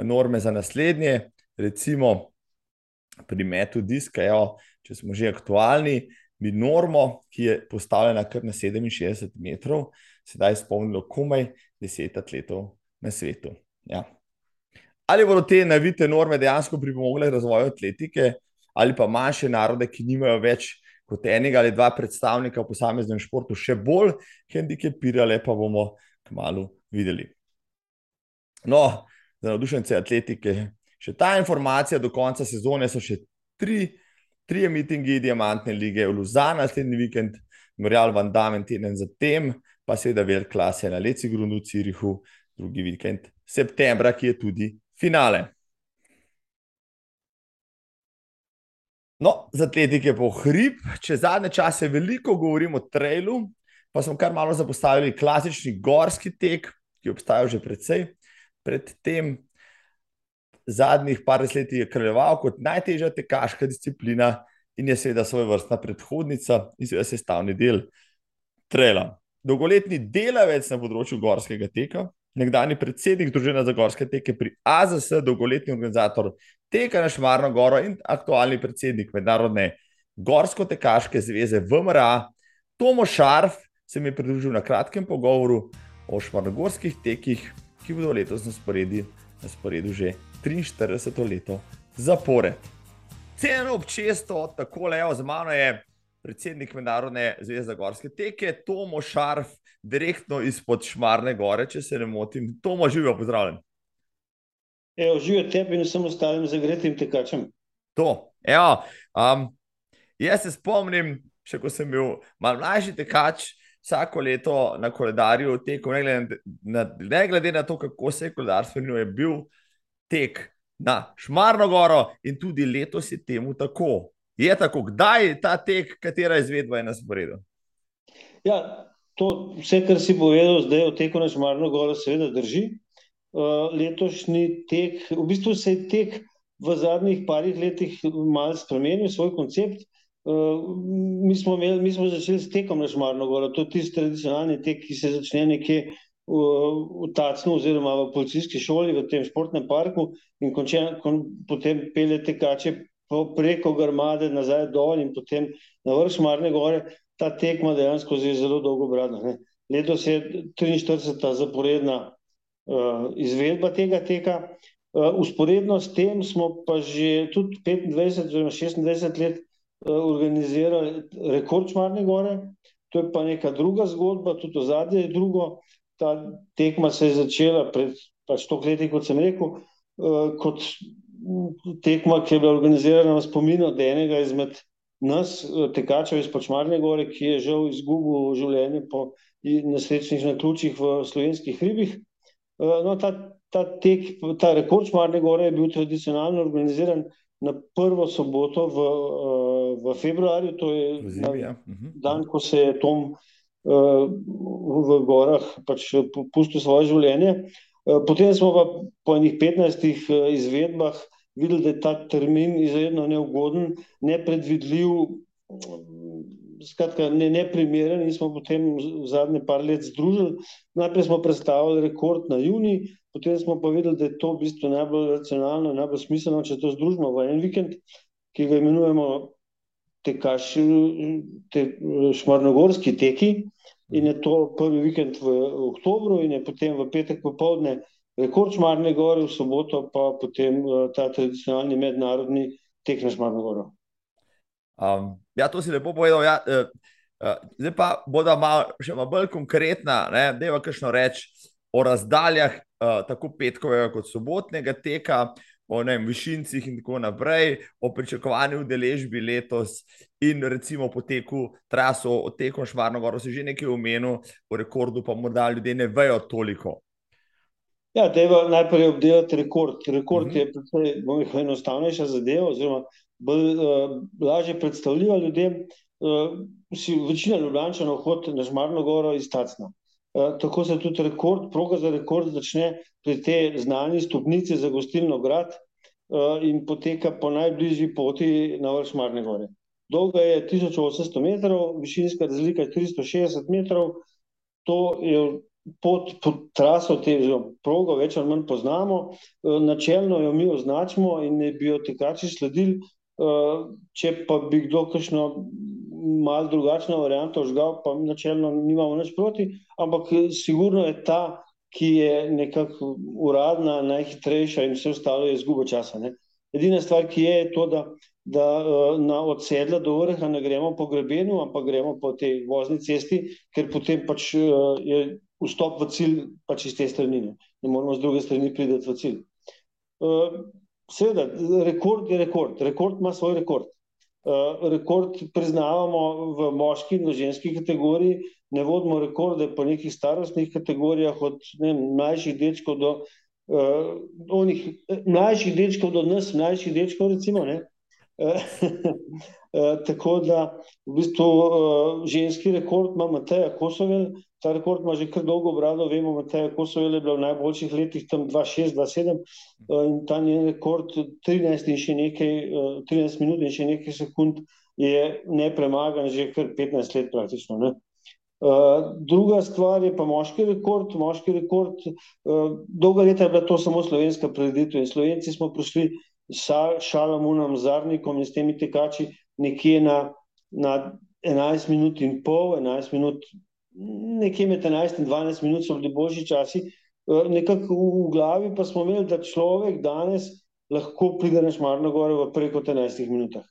norme za naslednje. Recimo, pri metu diska, jo, če smo že aktualni, bi normo, ki je postavljena kar na 67 metrov, sedaj spomnilo komaj 10 atletov na svetu. Ja. Ali bodo te navite norme dejansko pripomogle razvoju atletike, ali pa manjše narode, ki nimajo več kot enega ali dva predstavnika v posameznem športu, še bolj hendikepirale, pa bomo kmalo videli. No, za navdušence atletike Še ta informacija do konca sezone so še tri, tri mitingi Diamantne lige v Luzani, naslednji vikend, Morjal Van Damen teden zatem, pa seveda velik klase na Leci Grundu, Cirihu, drugi vikend septembra, ki je tudi finale. No, za atletike po hrib, če zadnje čase veliko govorimo o trailu, pa smo kar malo zapostavili klasični gorski tek, ki obstaja že predvsej. Predtem zadnjih par desetletij je kraljeval kot najtežja tekaška disciplina in je seveda svoj vrstna predhodnica in seveda sestavni del traila. Dolgoletni delavec na področju gorskega teka, nekdani predsednik Družene za gorske teke pri AZS, dolgoletni organizator teka na Šmarno goro in aktualni predsednik Mednarodne gorsko-tekaške zveze VMRA, Tomo Šarf, se mi je pridružil na kratkem pogovoru o šmarnogorskih tekih, ki bodo letos na sporedu, na sporedu že 43 leto zapore. Cenjeno občestvo, tako le, z mano je predsednik Mednarodne zveze gorske teke, Tomo Šarf, direktno izpod Šmarne gore, če se ne motim. Tomo, živijo, pozdravljen. Evo, živijo tebi in vsem ostalim zagretim tekačem. To, evo, um, jaz se spomnim, še ko sem bil mal mlajši tekač, vsako leto na koledarju tekel, ne ne glede na to, kako se je koledar spremenil, je bil tek na Šmarno goro in tudi letos je temu tako. Je tako, kdaj je ta tek, katera izvedba je na sporedu? Ja, to, vse, kar si povedal, zdaj o teku na Šmarno goro, seveda drži. Uh, letošnji tek, v bistvu se je tek v zadnjih parih letih malo spremenil, svoj koncept. Uh, mi, smo imeli, mi smo začeli s tekom na Šmarno goro, to je tisti tradicionalni tek, ki se začne nekje v, Tacnu oziroma v policijski šoli, v tem športnem parku in konče, kon, potem pele tekače preko Grmade nazaj dol in potem na vrh Šmarne gore, ta tekma dejansko je zelo dolgo bradna. Letos je 43. zaporedna uh, izvedba tega teka. Uh, usporedno s tem smo pa že tudi 25 oziroma 26 let uh, organizirali rekord Šmarne gore. To je pa neka druga zgodba, tudi ozadje je drugo ta tekma se je začela pred pač toliko leti, kot sem rekel, uh, kot tekma, ki je bila organizirana v spominu od enega izmed nas, eh, tekačev iz Počmarne gore, ki je žal izgubil življenje po nesrečnih naključjih v slovenskih hribih. Uh, no, ta, ta, tek, ta rekord Čmarne gore je bil tradicionalno organiziran na prvo soboto v, uh, v februarju, to je Zimi, ja. dan, ko se je Tom v gorah pač pustil svoje življenje. Eh, potem smo pa po enih 15 eh, izvedbah videli, da je ta termin izredno neugoden, nepredvidljiv, skratka, ne, neprimeren in smo potem v zadnje par let združili. Najprej smo predstavili rekord na juni, potem smo pa videli, da je to v bistvu najbolj racionalno, najbolj smiselno, če to združimo v en vikend, ki ga imenujemo tekaš, te, šmarnogorski teki. In je to prvi vikend v oktobru, in je potem v petek popoldne rekord Šmarne gore, v soboto pa potem uh, ta tradicionalni mednarodni tek na Šmarno goro. Um, ja, to si lepo povedal. Ja, uh, uh, zdaj pa bodo malo, še malo bolj konkretna, da je kakšno reči o razdaljah uh, tako petkovega kot sobotnega teka o ne, višincih in tako naprej, o pričakovanju udeležbi letos in recimo poteku traso, o teku Šmarno Goro, si že nekaj omenil, o rekordu pa morda ljudje ne vejo toliko. Ja, treba najprej obdelati rekord. Rekord uh -huh. je precej enostavnejša zadeva, oziroma bolj uh, lažje predstavljiva ljudem. Uh, si večina ljubljančanov hod na Žmarno goro iz Tacna. Uh, tako se tudi rekord, proga za rekord začne pri tej znani stopnici za gostilno grad uh, in poteka po najbližji poti na vrh Šmarne gore. Dolga je 1800 metrov, višinska razlika je 360 metrov, to je pot, pot traso te progo, več ali manj poznamo, uh, načelno jo mi označimo in ne bi jo tekači sledili, če pa bi kdo kakšno malo drugačno varianto žgal, pa načelno nimamo nič proti, ampak sigurno je ta ki je nekako uradna, najhitrejša, in vse ostalo je izguba časa. Ne. Edina stvar, ki je, je to, da, da eh, na odsedla do vrha ne gremo po grebenu, ampak gremo po tej vozni cesti, ker potem pač eh, je vstop v cilj pač iz te strani. Ne, ne moramo z druge strani priti v cilj. Eh, seveda, rekord je rekord, rekord ima svoj rekord. Rekord priznavamo v moški in v ženski kategoriji, ne vodimo rekorde po nekih starostnih kategorijah, od ne, mlajših dečkov do uh, onih, mlajših dečkov do nas, mlajših dečkov, recimo. Ne. Tako da v bistvu ženski rekord ima Mateja Kosovel, ta rekord ima že kar dolgo brado, vemo, Mateja Kosovel je bila v najboljših letih tam 2-6-2-7 in ta njen rekord 13 in še nekaj, 13 minut in še nekaj sekund je nepremagan že kar 15 let praktično. Ne? Uh, druga stvar je pa moški rekord. Moški rekord uh, dolga leta je bila to samo slovenska preditev in Slovenci smo prišli s Šalamunom, Zarnikom in s temi tekači nekje na, na 11 minut in pol, 11 minut, nekje med 11 in 12 minut so bili boljši časi. Nekako v, v glavi pa smo imeli, da človek danes lahko pride na Šmarno gore v preko 11 minutah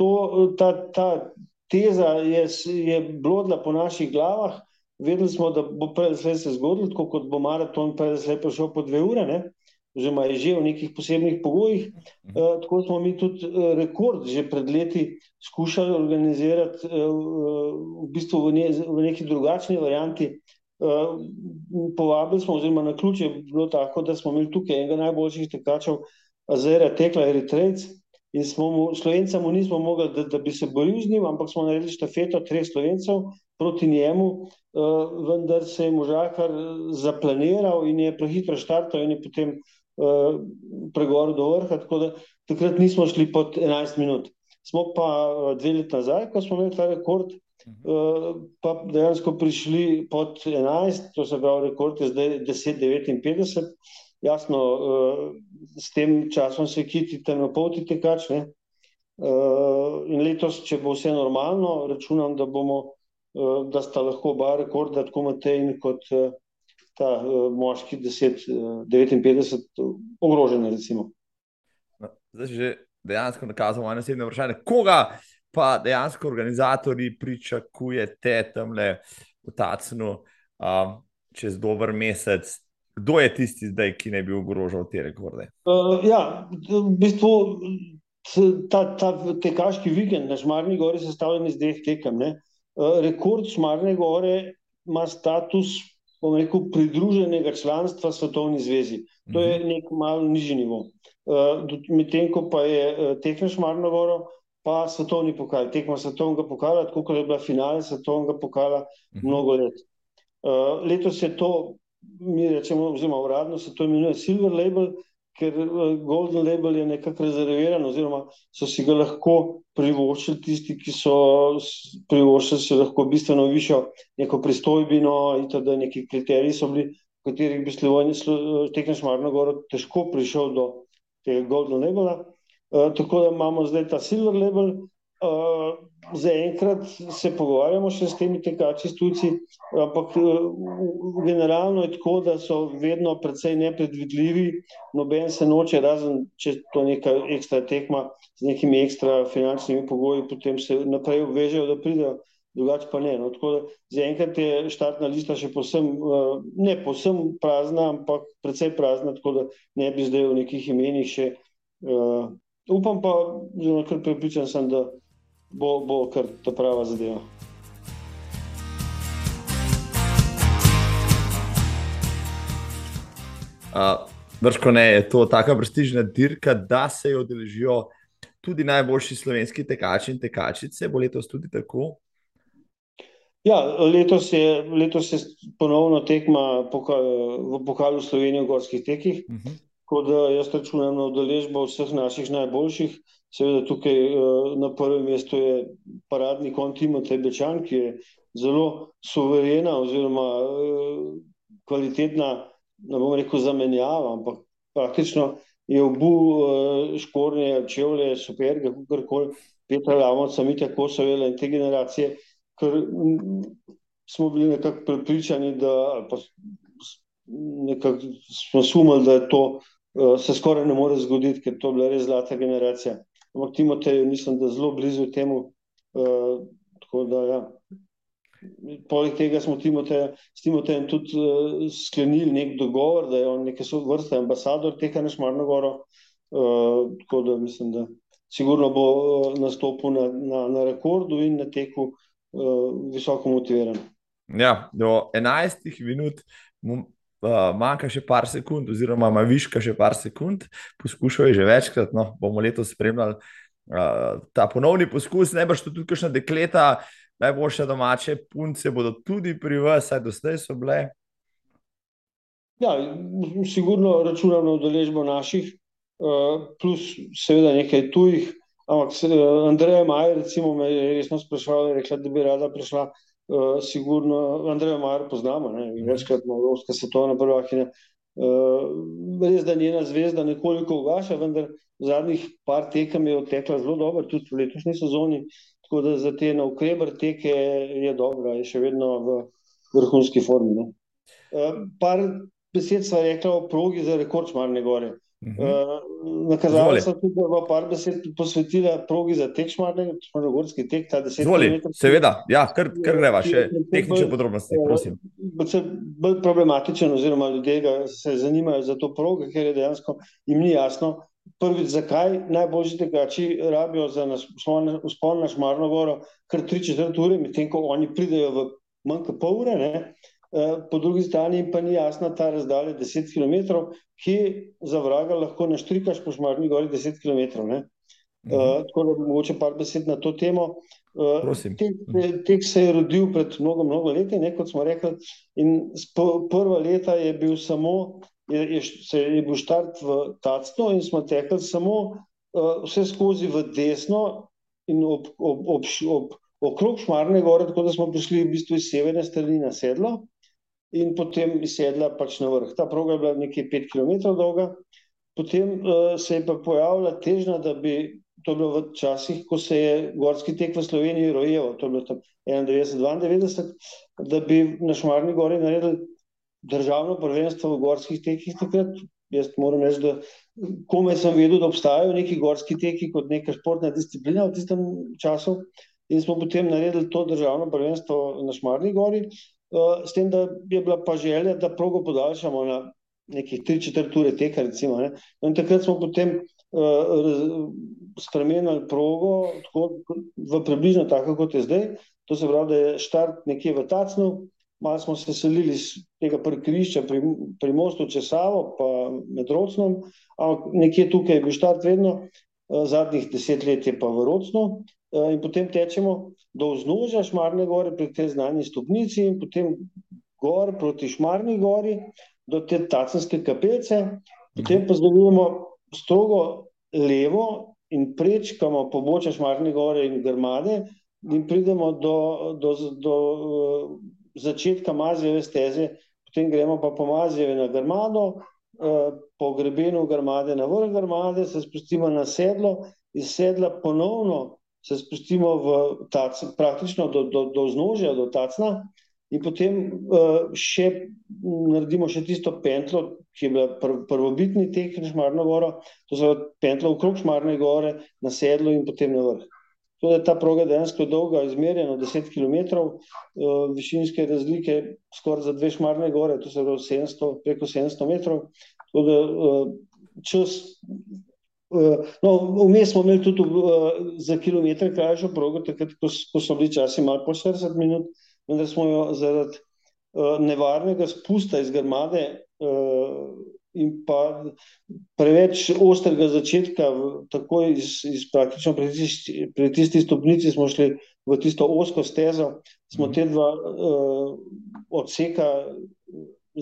to, ta, ta teza je, je blodila po naših glavah. Vedeli smo, da bo predvsej se zgodilo, tako kot bo maraton predvsej prišel po dve ure, ne? Oziroma je že v nekih posebnih pogojih. E, tako smo mi tudi eh, rekord že pred leti skušali organizirati e, v bistvu v, ne, v neki drugačni varianti. E, povabili smo, oziroma na ključ je bilo tako, da smo imeli tukaj enega najboljših tekačev, Azera Tekla Eritrejc, In smo mu, Slovencem, nismo mogli, da, da bi se boril z njim, ampak smo naredili štafeto treh Slovencev proti njemu, uh, vendar se je možakar zaplaniral in je prehitro štartal in je potem uh, pregovoril do vrha. Tako da takrat nismo šli pod 11 minut. Smo pa uh, dve leti nazaj, ko smo imeli ta rekord, uh, pa dejansko prišli pod 11, to se pravi, rekord je zdaj 10-59. Jasno, uh, s tem časom se kiti temnopolti tekač. Ne? Uh, in letos, če bo vse normalno, računam, da, bomo, uh, da sta lahko oba rekorda, tako Matej kot uh, ta uh, moški 10-59, uh, ogrožena. No, zdaj že dejansko nakazal moje naslednje vprašanje. Koga pa dejansko organizatori pričakujete tam le v Tacnu uh, čez dober mesec? Kdo je tisti zdaj, ki ne bi ogrožal te rekorde? Uh, ja, v bistvu ta, ta tekaški vikend na Šmarni gori je sestavljen iz dveh tekem. Uh, rekord Šmarne gore ima status rekel, pridruženega članstva Svetovni zvezi. To je mhm. nek malo nižji nivo. Uh, Medtem ko pa je uh, tekme Šmarno goro, pa svetovni pokal, tekma svetovnega pokala, tako kot je bila finale svetovnega pokala mhm. mnogo let. Uh, letos je to mi rečemo, oziroma uradno se to imenuje Silver Label, ker eh, Golden Label je nekako rezerviran, oziroma so si ga lahko privoščili tisti, ki so privoščili si lahko bistveno višjo neko pristojbino, in da neki kriteriji so bili, v katerih bi Sloveni tekem Šmarno goro težko prišel do tega Golden Labela. Uh, tako da imamo zdaj ta Silver Label, Uh, Zaenkrat se pogovarjamo še s temi tekači, tujci, ampak uh, generalno je tako, da so vedno precej nepredvidljivi. Noben se noče, razen če to neka ekstra tekma z nekimi ekstra finančnimi pogoji, potem se naprej obvežejo, da pridejo, drugače pa ne. No, tako da zaenkrat je štartna lista še posem, uh, ne posem prazna, ampak precej prazna, tako da ne bi zdaj v nekih imenih še. Uh, upam pa, zelo kar prepričan sem, da bo, bo kar ta prava zadeva. Vrško ne je to tako prestižna dirka, da se jo deležijo tudi najboljši slovenski tekači in tekačice. Bo letos tudi tako? Ja, letos je, letos je ponovno tekma poka, v pokalu Slovenije v gorskih tekih. Uh -huh. Tako da jaz računam na udeležbo vseh naših najboljših. Seveda tukaj uh, na prvem mestu je paradni kon Timotej Bečan, ki je zelo suverena oziroma uh, kvalitetna, ne bom rekel zamenjava, ampak praktično je obu uh, šporne čevlje, superge, kakorkoli, Petra Lamovca, Mitja Kosovela in te generacije, ker smo bili nekako prepričani, da pa, nekako smo sumali, da je to se skoraj ne more zgoditi, ker to je bila res zlata generacija ampak Timotej, mislim, da zelo blizu temu. Uh, da, ja. Poleg tega smo Timoteja, s Timotejem tudi uh, sklenili nek dogovor, da je on neke vrste ambasador tega Nešmarno goro. Uh, tako da mislim, da sigurno bo uh, nastopil na, na, na rekordu in na teku uh, visoko motiviran. Ja, do 11 minut uh, manjka še par sekund, oziroma ima viška še par sekund, poskušal je že večkrat, no, bomo letos spremljali uh, ta ponovni poskus, ne boš tudi kakšna dekleta, najboljše domače punce bodo tudi pri vas, saj do zdaj so bile. Ja, sigurno računam na udeležbo naših, uh, plus seveda nekaj tujih. Ampak Andreja Majer, recimo, me je resno sprašvala, rekla, da bi rada prišla. Uh, sigurno Andreja Majer poznamo, ne? večkrat na Evropska svetovna prvakinja. Uh, res, da njena zvezda nekoliko ugaša, vendar v zadnjih par tekem je odtekla zelo dobro, tudi v letošnji sezoni. Tako da za te navkreber teke je dobra, je še vedno v vrhunski formi. Uh, par besed sva rekla o progi za rekord Šmarne gore. Uh, Nakazali so tudi, da bo par besed posvetila progi za tek šmarnega, šmarnogorski tek, ta deset let. Seveda, ja, kar, kar greva, še tehnične podrobnosti, prosim. Bolj problematičen, oziroma ljudje se zanimajo za to progo, ker je dejansko jim ni jasno, prvič, zakaj najboljši tekači rabijo za uspon na šmarno goro kar tri četrt ure, medtem ko oni pridejo v manj kot pol ure, ne? Eh, po drugi strani pa ni jasna ta razdalja 10 km, ki za vraga lahko naštrikaš po šmarni gori 10 km. Ne? Uh, tako da mogoče par besed na to temo. Uh, tek, tek se je rodil pred mnogo, mnogo leti, ne, kot smo rekli, in prva leta je bil samo, je, je, se, je bil štart v Tacno in smo tekli samo uh, vse skozi v desno in ob, ob, ob, ob, okrog Šmarne gore, tako da smo prišli v bistvu iz severne strani na sedlo in potem sedla pač na vrh. Ta proga je bila nekaj pet km dolga, potem uh, se je pa pojavila težnja, da bi to bilo v časih, ko se je gorski tek v Sloveniji rojeval, to je bilo tam 91-92, da bi na Šmarni gori naredili državno prvenstvo v gorskih tekih takrat. Jaz moram reči, da komaj sem vedel, da obstajajo neki gorski teki kot neka športna disciplina v tistem času. In smo potem naredili to državno prvenstvo na Šmarni gori, s tem, da je bila pa želja, da progo podaljšamo na nekih 3-4 ure teka. Recimo, in takrat smo potem uh, spremenili progo tako, v približno tako, kot je zdaj. To se pravi, da je štart nekje v Tacnu, malo smo se selili iz tega parkirišča pri, pri mostu Česavo, pa med Rocnom, ampak nekje tukaj je bil štart vedno, uh, zadnjih deset let je pa v Rocnu. Uh, in potem tečemo do vznožja Šmarne gore, pri tej znani stopnici in potem gor proti Šmarni gori, do te tacenske kapelce, potem pa zavijemo strogo levo in prečkamo pobočje Šmarne gore in Grmade in pridemo do, do, do, uh, začetka Mazijeve steze, potem gremo pa po Mazijeve na Grmado, uh, po grebenu Grmade na vrh Grmade, se spustimo na sedlo, iz sedla ponovno se spustimo v tac, praktično do, do, do znožja, do tacna, in potem uh, še naredimo še tisto pentlo, ki je bila pr, prvobitni tek na Šmarno goro, to je pentlo okrog Šmarne gore, na sedlo in potem na vrh. To je ta proga dejansko dolga, izmerjena 10 km, uh, višinske razlike skoraj za dve Šmarne gore, to se pravi 700, preko 700 metrov. Tako da uh, čas Eh, no, vmes smo imeli tudi uh, za kilometr krajšo progo, takrat, ko, ko so bili časi malo po 40 minut, vendar smo jo zaradi uh, nevarnega spusta iz grmade in pa preveč ostrega začetka, tako iz, iz praktično pri tisti, pri tisti stopnici smo šli v tisto osko stezo, smo mhm. te dva odseka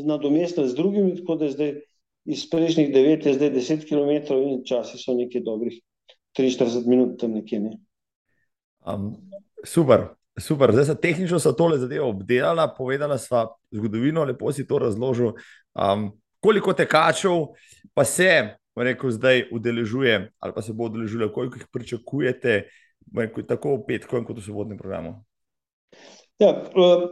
nadomestili z drugimi, tako da zdaj iz prejšnjih 9 je zdaj 10 km, in časi so nekaj dobrih 43 minut tam nekje. Ne. Um, super. Super, zdaj so tehnično so tole zadevo obdelala, povedala sva zgodovino, lepo si to razložil. Um, koliko tekačev pa se, rekel, zdaj udeležuje, ali pa se bo udeležilo, koliko jih pričakujete, rekel, tako v petku, kot v sobotnem programu? Ja, uh,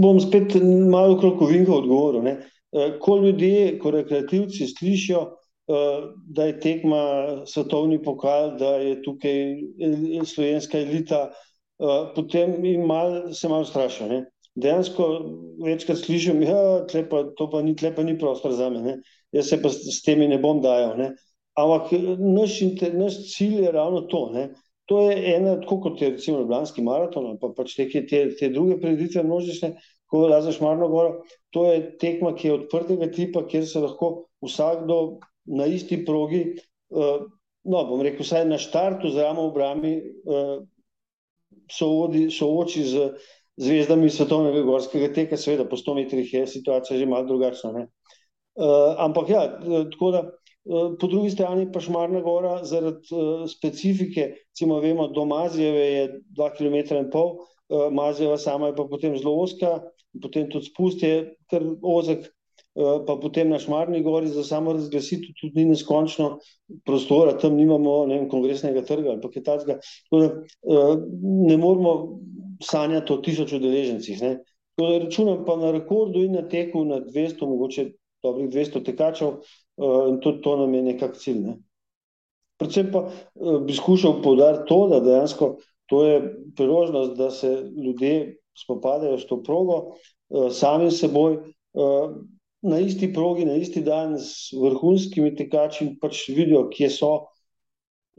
bom spet malo krokovinko odgovoril. Ne. Eh, ko ljudje, ko rekreativci slišijo, eh, da je tekma svetovni pokal, da je tukaj slovenska elita, eh, potem mal, se malo strašijo. Ne? Dejansko večkrat slišim, da ja, to pa ni, pa ni prostor za me, ne? jaz se pa s temi ne bom dajal. Ne? Ampak naš, naš cilj je ravno to. Ne? To je ena, tako kot je recimo Ljubljanski maraton, pa pač te, te, te druge preditve množične, ko raziš Marno Goro, to je tekma, ki je odprtega tipa, kjer se lahko vsakdo na isti progi uh, no, bom rekel, vsaj na štartu z ramo obrami uh, sooči z zvezdami svetovnega gorskega teka, seveda po 100 metrih je situacija že malo drugačna. Uh, ampak ja, tako da. Po drugi strani pa Šmarna gora zaradi uh, specifike, recimo vemo, do Mazijeve je 2,5 km, uh, Mazijeva sama je pa potem zelo oska, potem tudi spust je kar ozek, Eh, pa potem na Šmarni gori za samo razglasitev tudi ni neskončno prostora, tam nimamo vem, kongresnega trga ali kaj takega. Eh, ne moramo sanjati o tisoč udeležencih. Računam pa na rekordu in na teku na 200, mogoče dobrih 200 tekačev eh, in tudi to nam je nekak cilj. Ne? Predvsem pa bi skušal povdariti to, da dejansko to je priložnost, da se ljudje spopadajo s to progo, sami seboj, na isti progi, na isti dan z vrhunskimi tekači pač vidijo, kje so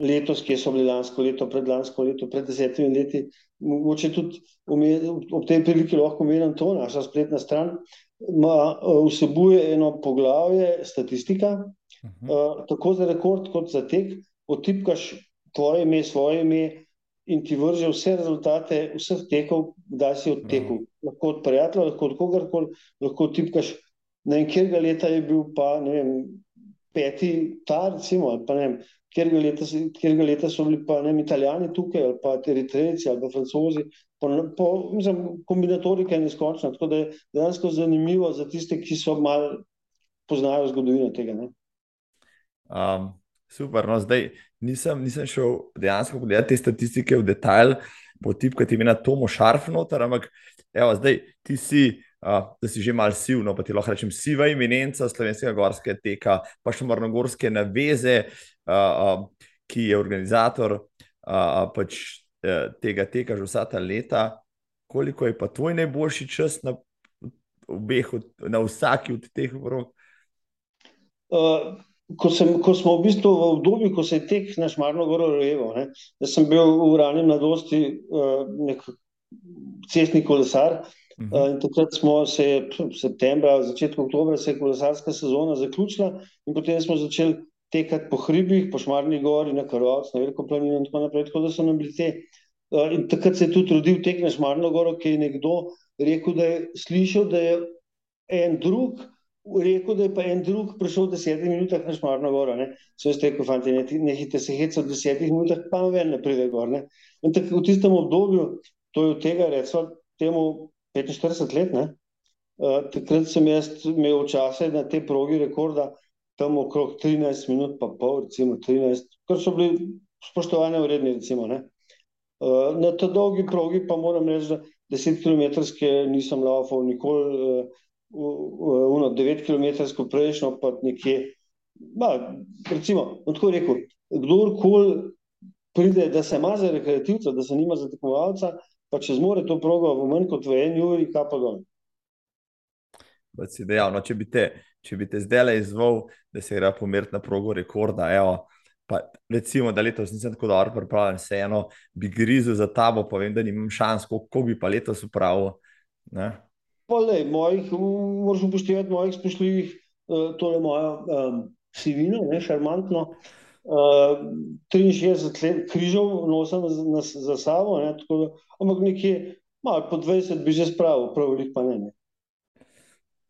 letos, kje so bili lansko leto, predlansko leto, pred desetimi leti. Mogoče tudi ob tej priliki lahko omenim to, naša spletna stran ma, vsebuje eno poglavje statistika, uh -huh. uh, tako za rekord kot za tek, otipkaš tvoje ime, svoje ime in ti vrže vse rezultate vseh tekov, kdaj si odtekel. -huh. Lahko od prijatelja, lahko od kogarkoli, lahko tipkaš Ne vem, kjer leta je bil pa vem, peti ta, recimo, ali pa ne vem, kjer leta, leta so bili pa ne vem, italijani tukaj, ali pa eritrejci, ali pa francozi. Po, po, mislim, kombinatorika je neskončna, tako da je dejansko zanimivo za tiste, ki so malo poznajo zgodovino tega. Um, super, no zdaj nisem, nisem šel dejansko pogledati te statistike v detalj, po tipkati ime na Tomo Šarfnotar, ampak evo, zdaj ti si da si že malo siv, no pa ti lahko rečem, siva iminenca slovenskega gorskega teka, pa še mornogorske naveze, uh, uh, ki je organizator uh, pač, uh, tega teka že vsa ta leta. Koliko je pa tvoj najboljši čas na, obeh, na vsaki od teh vrok? Uh, ko, sem, ko smo v bistvu v obdobju, ko se je tek na Šmarno goro rojeval, jaz sem bil v ranem mladosti uh, nek cestni kolesar, uh, Uh, in takrat smo se, v septembra, začetku oktobra, se je kolesarska sezona zaključila, in potem smo začeli tekati po hribih, po Šmarni gori, na Karovcu, na Veliko planino in tako naprej. Tako da so nam bili te. Uh, in takrat se je tudi rodil tek na Šmarno goro, ki je nekdo rekel, da je slišal, da je en drug. Rekl, da je pa en drug prišel v desetih minutah na Šmarno goro. Vse ste rekli, fanti, ne, nehite se hecati v desetih minutah, pa ven ne pride gor. Ne? In tako v tistem obdobju, to je od tega, recimo, temu 45 let. Uh, takrat sem jaz imel čase na te progi rekorda, tam okrog 13 minut, pa pol, recimo 13, kar so bili spoštovane vredni. Recimo, uh, na tej dolgi progi pa moram reči, da 10 km nisem laufal, nikoli, uh, 9 km prejšnjo, pa nekje. Ba, recimo, tako rekel, kdorkoli pride, da se ima za rekreativca, da se nima za tekmovalca, pa če zmore to progo v manj kot v eni uri, kaj pa dol. Dejal, no, če bi te, te zdaj le izvolil, da se gre pomeriti na progo rekorda, evo, pa recimo, da letos nisem tako dobro pripravljen, vseeno bi grizel za tabo, pa vem, da nimam šans, koliko bi pa letos upravil. Moraš upoštevati mojih spoštljivih, uh, tole mojo um, sivino, ne, šarmantno. Uh, 63 let križov nosim za, za sabo, ne, tako da ampak nekje malo po 20 bi že spravil, prav velik pa ne. ne.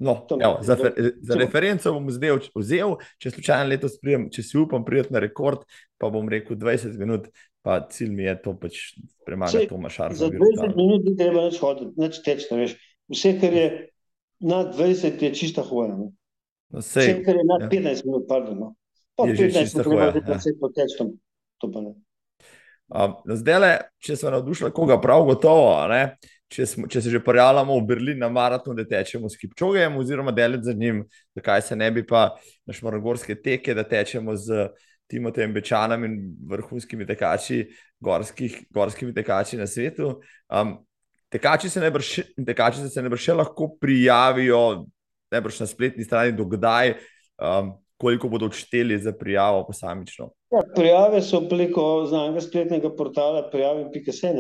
No, evo, za, za referenco bom zdaj vzel, če slučajno letos prijem, če si upam prijeti na rekord, pa bom rekel 20 minut, pa cilj mi je to pač premagati Toma Šarka. Za 20 minut ni treba več hoditi, več teč, veš. Vse, kar je nad 20, je čista hoja. No, sej, Vse, kar je nad ja. 15 minut, pardon. No. Pa 15 minut, biti ja. po teč, to pa ne. Um, zdaj, le, če smo navdušili, koga prav gotovo, če, smo, če se že pojavljamo v Berlin na maratonu, da tečemo s Kipčogem, oziroma deliti za njim, zakaj se ne bi pa na šmarogorske teke, da tečemo z Timotejem Bečanom in vrhunskimi tekači, gorskih, gorskimi tekači na svetu. Um, tekači se ne brž še lahko prijavijo, ne brž na spletni strani, dokdaj. Um, koliko bodo odšteli za prijavo posamično? Ja, prijave so preko znanega spletnega portala prijavi.se.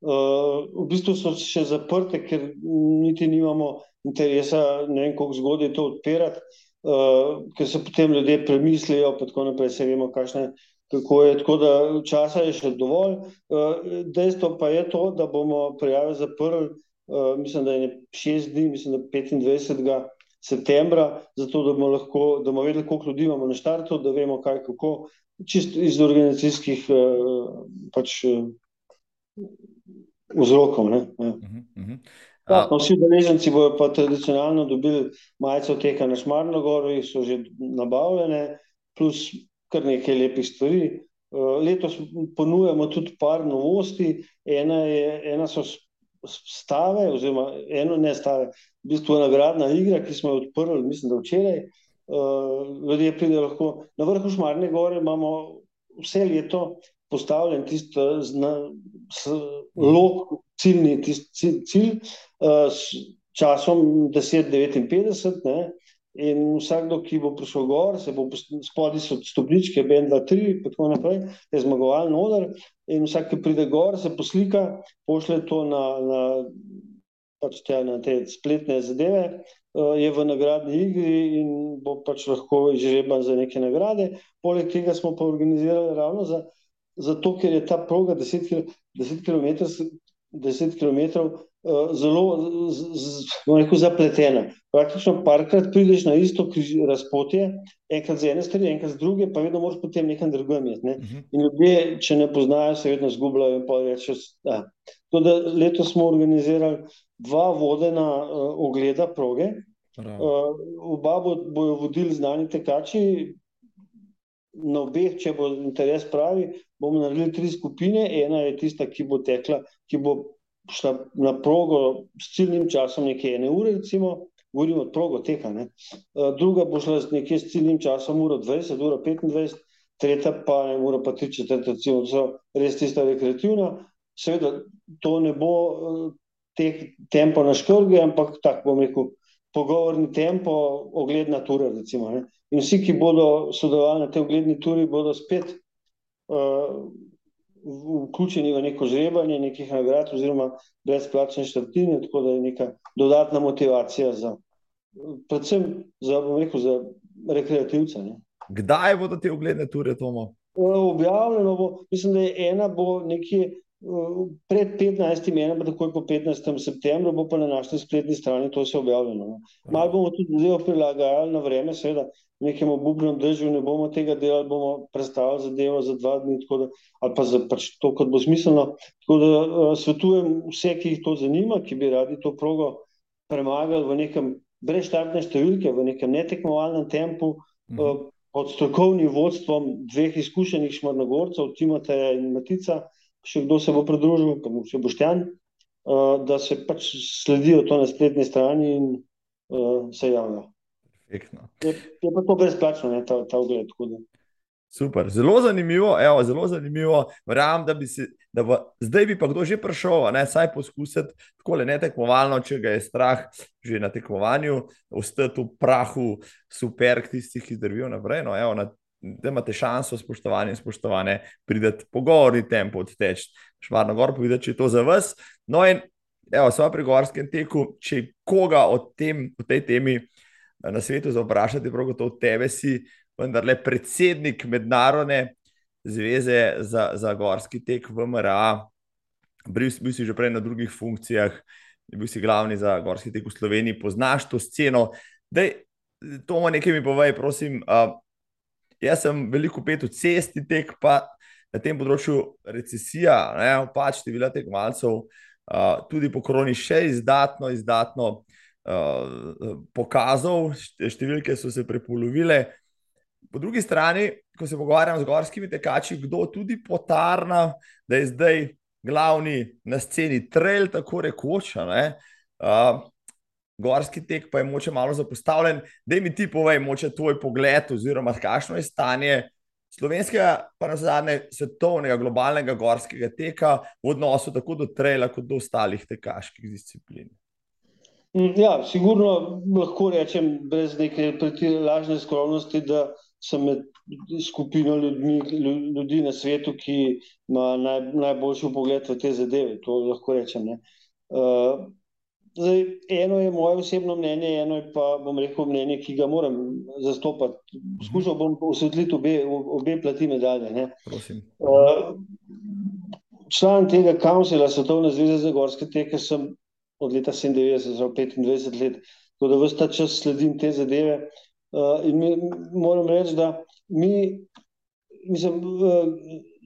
Uh, v bistvu so še zaprte, ker niti nimamo interesa, ne vem, kako zgodaj to odpirati, uh, ker se potem ljudje premislijo, pa tako naprej se vemo, kakšne kako je. Tako da časa je še dovolj. Dejstvo pa je to, da bomo prijave zaprli, mislim, da je šest dni, mislim, da 25. septembra, zato da bomo lahko, da bomo vedeli, koliko ljudi imamo na štartu, da vemo, kaj kako, čisto iz organizacijskih pač vzrokov. Ne, ja. uh -huh, uh -huh. Ja, no, vsi udeleženci bodo pa tradicionalno dobili majico teka na Šmarnogoru, jih so že nabavljene, plus kar nekaj lepih stvari. Uh, letos ponujamo tudi par novosti. Ena, je, ena so stave, oziroma eno ne stave, v bistvu nagradna igra, ki smo jo odprli, mislim, da včeraj. Uh, ljudje pridejo lahko na vrhu Šmarne gore, imamo vse leto postavljen tisti lok, ciljni cilj, cilj uh, s časom 10:59. In vsakdo, ki bo prišel gor, se bo spodaj so stopničke, BN2, 3, in tako naprej, je zmagovalni odr. In vsak, ki pride gor, se poslika, pošlje to na, na, pač te, na te spletne zadeve, uh, je v nagradni igri in bo pač lahko izžreban za neke nagrade. Poleg tega smo pa organizirali ravno za, zato, ker je ta proga 10 km, 10 km uh, zelo z, z, rekel, zapletena. Praktično parkrat prideš na isto razpotje, enkrat z ene strani, enkrat z druge, pa vedno moraš potem nekam drugam imeti. Ne? Uh mhm. -huh. In ljudje, če ne poznajo, se vedno zgubljajo in pa rečejo. Da, letos smo organizirali dva vodena uh, ogleda proge. Uh, oba bodo vodili znani tekači, na obeh, če bo interes pravi, bomo naredili tri skupine. Ena je tista, ki bo tekla, ki bo šla na progo s ciljnim časom nekaj ene ure, recimo, govorimo o progo teka. Ne. Druga bo šla nekje s ciljnim časom uro 20, uro 25, tretja pa je ura pa 3 četrt, recimo, so res tista rekreativna. Seveda, to ne bo teh tempo na škrge, ampak tako bom rekel, pogovorni tempo, ogledna tura, recimo. Ne. In vsi, ki bodo sodelovali na tej ogledni turi, bodo spet vključeni v neko žrebanje, nekih nagrad, oziroma brezplačne štartine, tako da je neka dodatna motivacija za, predvsem za, rekel, za rekreativce. Ne. Kdaj bodo te ogledne ture, Tomo? Objavljeno bo, mislim, da je ena bo nekje pred 15. menem, takoj po 15. septembru, bo pa na naši spletni strani to vse objavljeno. No. Malo bomo tudi zadevo prilagajali na vreme, seveda, nekem obupnem držju ne bomo tega delali, bomo predstavili zadevo za dva dni, da, ali pa za pač to, kot bo smiselno. Tako da uh, svetujem vse, ki jih to zanima, ki bi radi to progo premagali v nekem brezštartne številke, v nekem netekmovalnem tempu, uh, pod strokovnim vodstvom dveh izkušenih šmarnogorcev, Timoteja in Matica, še kdo se bo pridružil, pa še Boštjan, uh, da se pač sledijo to na spletni strani in uh, se javljajo. Je, je pa to brezplačno, ne, ta, ta ogled. Super, zelo zanimivo, evo, zelo zanimivo. Verjamem, da bi se, da bo, zdaj bi pa kdo že prišel, ne, saj poskusiti tako le ne tekmovalno, če ga je strah že na tekmovanju, ostati v prahu, super, tistih, ki zdrvijo naprej. No, evo, na, da imate šanso, spoštovani in spoštovane, prideti pogovorni tempo odteč, švarno gor, povedati, če je to za vas. No, in evo, smo pri gorskem teku, če koga o, tem, o tej temi na svetu za vprašati, prav gotovo tebe si, vendar le predsednik mednarodne zveze za, za gorski tek v MRA, bil, bil si že prej na drugih funkcijah, bil si glavni za gorski tek v Sloveniji, poznaš to sceno. Dej, to mu nekaj mi povej, prosim. Uh, jaz sem veliko pet v cesti tek, pa na tem področju recesija, ne, pač števila tekmovalcev, uh, tudi po koroni še izdatno, izdatno uh, pokazal, številke so se prepolovile. Po drugi strani, ko se pogovarjam z gorskimi tekači, kdo tudi potarna, da je zdaj glavni na sceni trail, tako rekoč. Uh, gorski tek pa je moče malo zapostavljen. Da mi ti povej, moče tvoj pogled, oziroma kakšno je stanje slovenskega, pa na zadnje svetovnega, globalnega gorskega teka v odnosu tako do traila, kot do ostalih tekaških disciplin. Ja, sigurno lahko rečem, brez neke lažne skromnosti, da sem med skupino ljudmi, ljudi na svetu, ki ima naj, najboljši pogled v te zadeve. To lahko rečem. Uh, Zdaj, eno je moje osebno mnenje, eno je pa, bom rekel, mnenje, ki ga moram zastopati. Skušal bom osvetliti obe, obe plati medalje. Uh, član tega kancela Svetovne zveze za gorske teke sem od leta 97, zelo 25 let, tako da vse ta čas sledim te zadeve. Uh, in mi, moram reči, da mi, mislim, uh,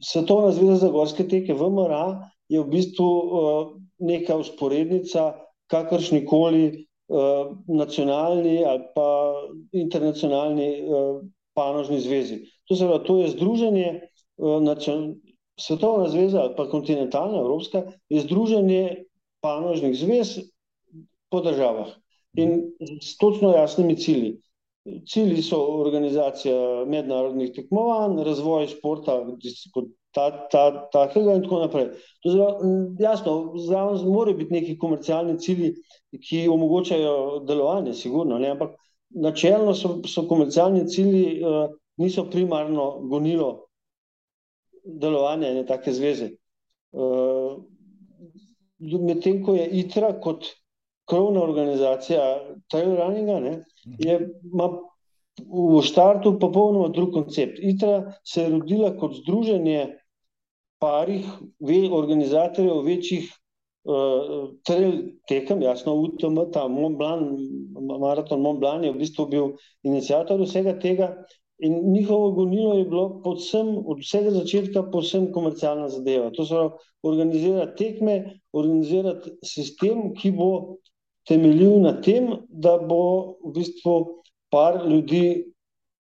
Svetovna zveza za gorske teke, VMRA, je v bistvu uh, neka usporednica kakršni koli uh, nacionalni ali pa internacionalni uh, panožni zvezi. To, se pravi, to je združenje, uh, Svetovna zveza ali pa kontinentalna Evropska, je združenje panožnih zvez po državah in s točno jasnimi cilji. Cilji so organizacija mednarodnih tekmovanj, razvoj športa kot ta, ta, takega in tako naprej. Jasno, zraven morajo biti neki komercialni cilji, ki omogočajo delovanje, sigurno, ne? ampak načelno so, so komercialni cilji, uh, niso primarno gonilo delovanja ene take zveze. Uh, Medtem ko je ITRA kot krovna organizacija trail runninga, ne, je, ima v štartu popolnoma drug koncept. ITRA se je rodila kot združenje parih ve, organizatorjev večjih uh, trail tekem, jasno, UTM, ta Mont Blanc, maraton Mont Blanc je v bistvu bil inicijator vsega tega in njihovo gonilo je bilo podsem, od vsega začetka posem komercialna zadeva. To so organizirati tekme, organizirati sistem, ki bo temeljil na tem, da bo v bistvu par ljudi,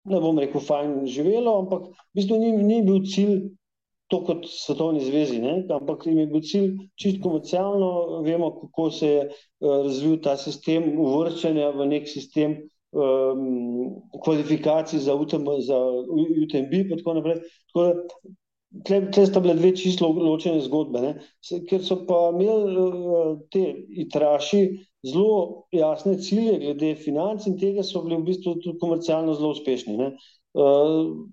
ne bom rekel, fajn živelo, ampak v bistvu ni, ni bil cilj to kot svetovni zvezi, ne? ampak jim je bil cilj čisto komercialno, vemo, kako se je uh, razvil ta sistem uvrščanja v nek sistem um, kvalifikacij za UTM, za UTMB in tako naprej. Tako da, Tukaj sta bile dve čisto ločene zgodbe, ne? ker so pa imeli uh, te itraši zelo jasne cilje glede financ in tega so bili v bistvu tudi komercialno zelo uspešni. Ne? Uh,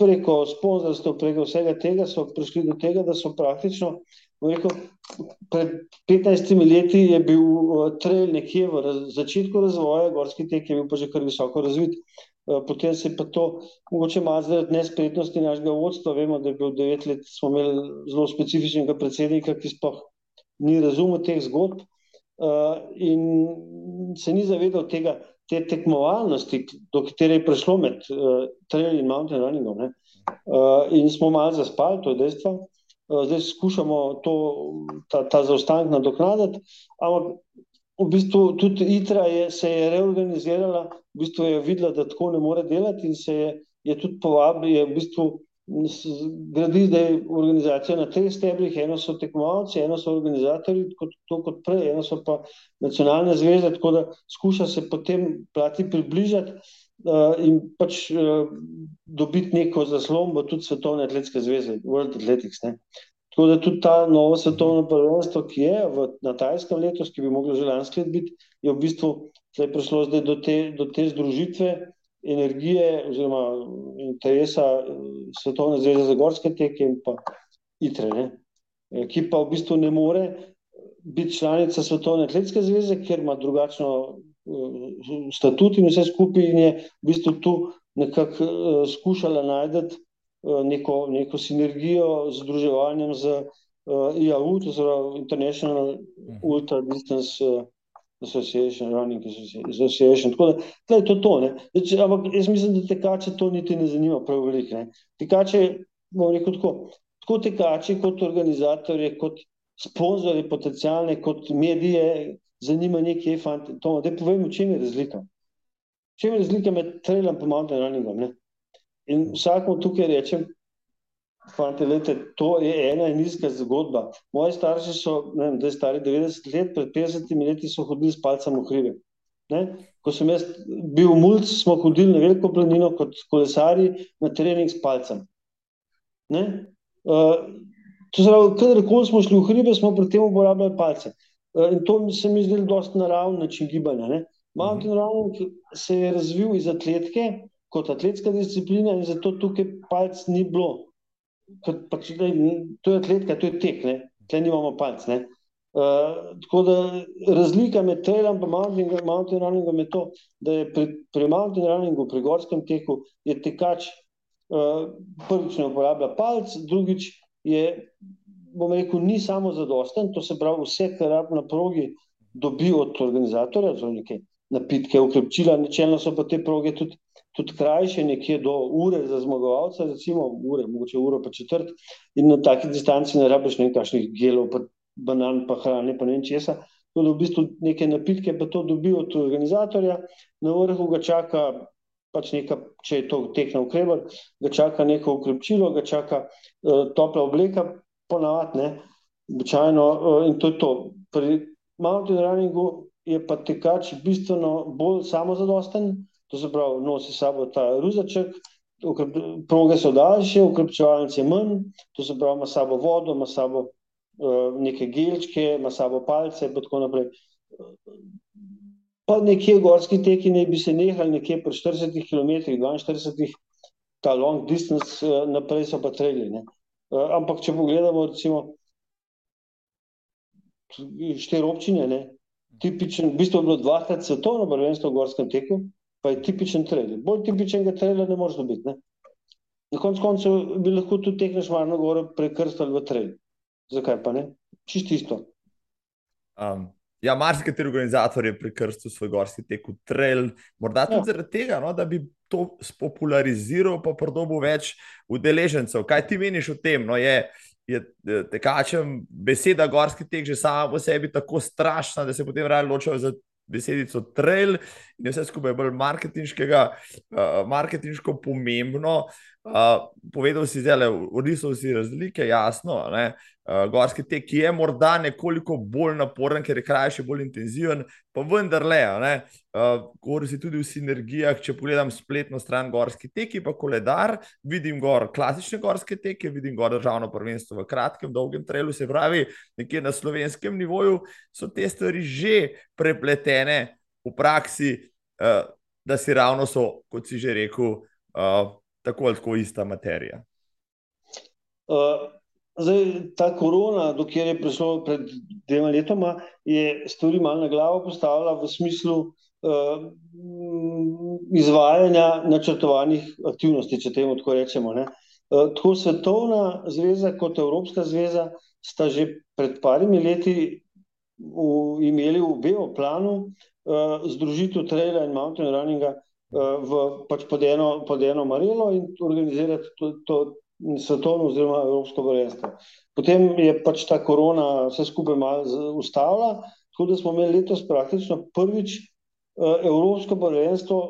preko sponzorstva, preko vsega tega so prišli do tega, da so praktično, rekel, pred 15 leti je bil uh, trail nekje v raz, začetku razvoja, gorski tek je bil pa že kar visoko razvit. Uh, potem se je pa to, mogoče malo zaradi nespretnosti našega vodstva, vemo, da je bil 9 let, smo imeli zelo specifičnega predsednika, ki sploh ni razumel teh zgodb uh, in se ni zavedal tega, te tekmovalnosti, do katere je prišlo med uh, trail in mountain runningom. Uh, in smo malo zaspali, to je dejstvo. Uh, zdaj skušamo to, ta, ta zaostanek nadoknaditi, ampak v bistvu tudi ITRA je, se je reorganizirala, v bistvu je videla, da tako ne more delati in se je, je tudi povabila, je v bistvu gradi zdaj organizacijo na treh stebrih, eno so tekmovalci, eno so organizatorji, kot, to kot prej, eno so pa nacionalne zveze, tako da skuša se potem plati približati uh, in pač uh, dobiti neko zaslombo tudi Svetovne atletske zveze, World Athletics. Ne. Tako da tudi ta novo svetovno prvenstvo, ki je v, na Tajskem letos, ki bi moglo že lansko let biti, je v bistvu prišlo zdaj do te, do te združitve, energije oziroma interesa eh, Svetovne zveze za gorske teke in pa ITRE, ne? Eh, ki pa v bistvu ne more biti članica Svetovne atletske zveze, ker ima drugačno uh, statut in vse skupaj in je v bistvu tu nekako uh, skušala najti uh, neko, neko sinergijo z združevanjem z uh, IAU, to je International mhm. Ultra Distance uh, Association, Running Association. Tako da, da je to to. Zdaj, ampak jaz mislim, da tekače to niti ne zanima prav veliko. Tekače, bom rekel tako, tako tekače kot organizatorje, kot sponzorje potencijalne, kot medije, zanima nekaj fanti. To, da povem, v čem je razlika. V čem je razlika med trailom in mountain runningom. Ne? In vsakmu tukaj rečem, Fante, lete, to je ena in ista zgodba. Moji starši so, ne vem, stari 90 let, pred 50 leti so hodili s palcem v hribe. Ne? Ko sem jaz bil v Mulci, smo hodili na veliko planino kot kolesari na trening s palcem. Uh, to pravi, kadarkoli smo šli v hribe, smo pri tem uporabljali palce. Uh, in to se mi zdi dosti naravni način gibanja. Ne? Mountain running se je razvil iz atletike kot atletska disciplina in zato tukaj palc ni bilo. Pač, da, to je atletika, to je tek, tukaj nimamo palc. Ne? Uh, tako da razlika med trailom in mountain, mountain runningom je to, da je pri, pri mountain runningu, pri gorskem teku, je tekač uh, prvič ne uporablja palc, drugič je, bom rekel, ni samo zadosten, to se pravi, vse, kar rab na progi, dobi od organizatorja, zelo neke napitke, ukrepčila, načelno so pa te proge tudi, tudi krajše, nekje do ure za zmagovalca, recimo ure, mogoče uro pa četrt, in na taki distanci ne rabiš nekakšnih gelov, pa banan, pa hrane, pa ne česa. Tako da v bistvu neke napitke pa to dobijo od organizatorja, na vrhu ga čaka pač neka, če je to tekna ukrebar, ga čaka neko ukrepčilo, ga čaka uh, topla obleka, ponavadi, ne, običajno, uh, in to je to. Pri mountain runningu je pa tekač bistveno bolj samozadosten, to se pravi, nosi sabo ta ruzaček, proge so daljše, ukrepčevalnice manj, to se pravi, ima sabo vodo, ima sabo Eh, neke gelčke, ima sabo palce in tako naprej. Pa nekje gorski teki ne bi se nehali, nekje pri 40 km, 42 ta long distance, eh, naprej so pa treli. Eh, ampak če pogledamo, recimo, štiri občine, ne, tipičen, v bistvu je bilo dvakrat svetovno prvenstvo v gorskem teku, pa je tipičen trail. Bolj tipičnega traila ne moreš dobiti. Ne. Na koncu koncev bi lahko tudi tekneš Marno Goro prekrstali v trail. Zakaj pa ne? Čisto isto. Um, ja, marsikateri organizator je prekrstil svoj gorski tek v trail, morda tudi ja. zaradi tega, no, da bi to spopulariziral, pa pridobil več udeležencev. Kaj ti meniš o tem? No, je, je tekačem beseda gorski tek že sama po sebi tako strašna, da se potem raje ločijo za besedico trail in vse skupaj je bolj marketinškega, uh, marketinško pomembno. Uh, povedal si zdaj, odvisno si razlike, jasno. Ne? Uh, gorski tek je morda nekoliko bolj naporen, ker je krajši, bolj intenziven, pa vendarle, uh, govori se tudi o sinergijah. Če pogledam spletno stran gorski teki, pa koledar, vidim gor klasične gorske teke, vidim gor državno prvenstvo v kratkem, dolgem trelu, se pravi, nekje na slovenskem nivoju so te stvari že prepletene v praksi, uh, da si ravno so, kot si že rekel. Uh, tako ali tako ista materija. Uh, zdaj, ta korona, dokler je prišlo pred dvema letoma, je stvari malo na glavo postavila v smislu uh, izvajanja načrtovanih aktivnosti, če temu tako rečemo. Ne. Uh, tako Svetovna zveza kot Evropska zveza sta že pred parimi leti v, imeli v obeh planu uh, združitev traila in mountain runninga v, pač pod, eno, pod eno marelo in organizirati to, to svetovno oziroma evropsko prvenstvo. Potem je pač ta korona vse skupaj malo ustavila, tako da smo imeli letos praktično prvič uh, evropsko prvenstvo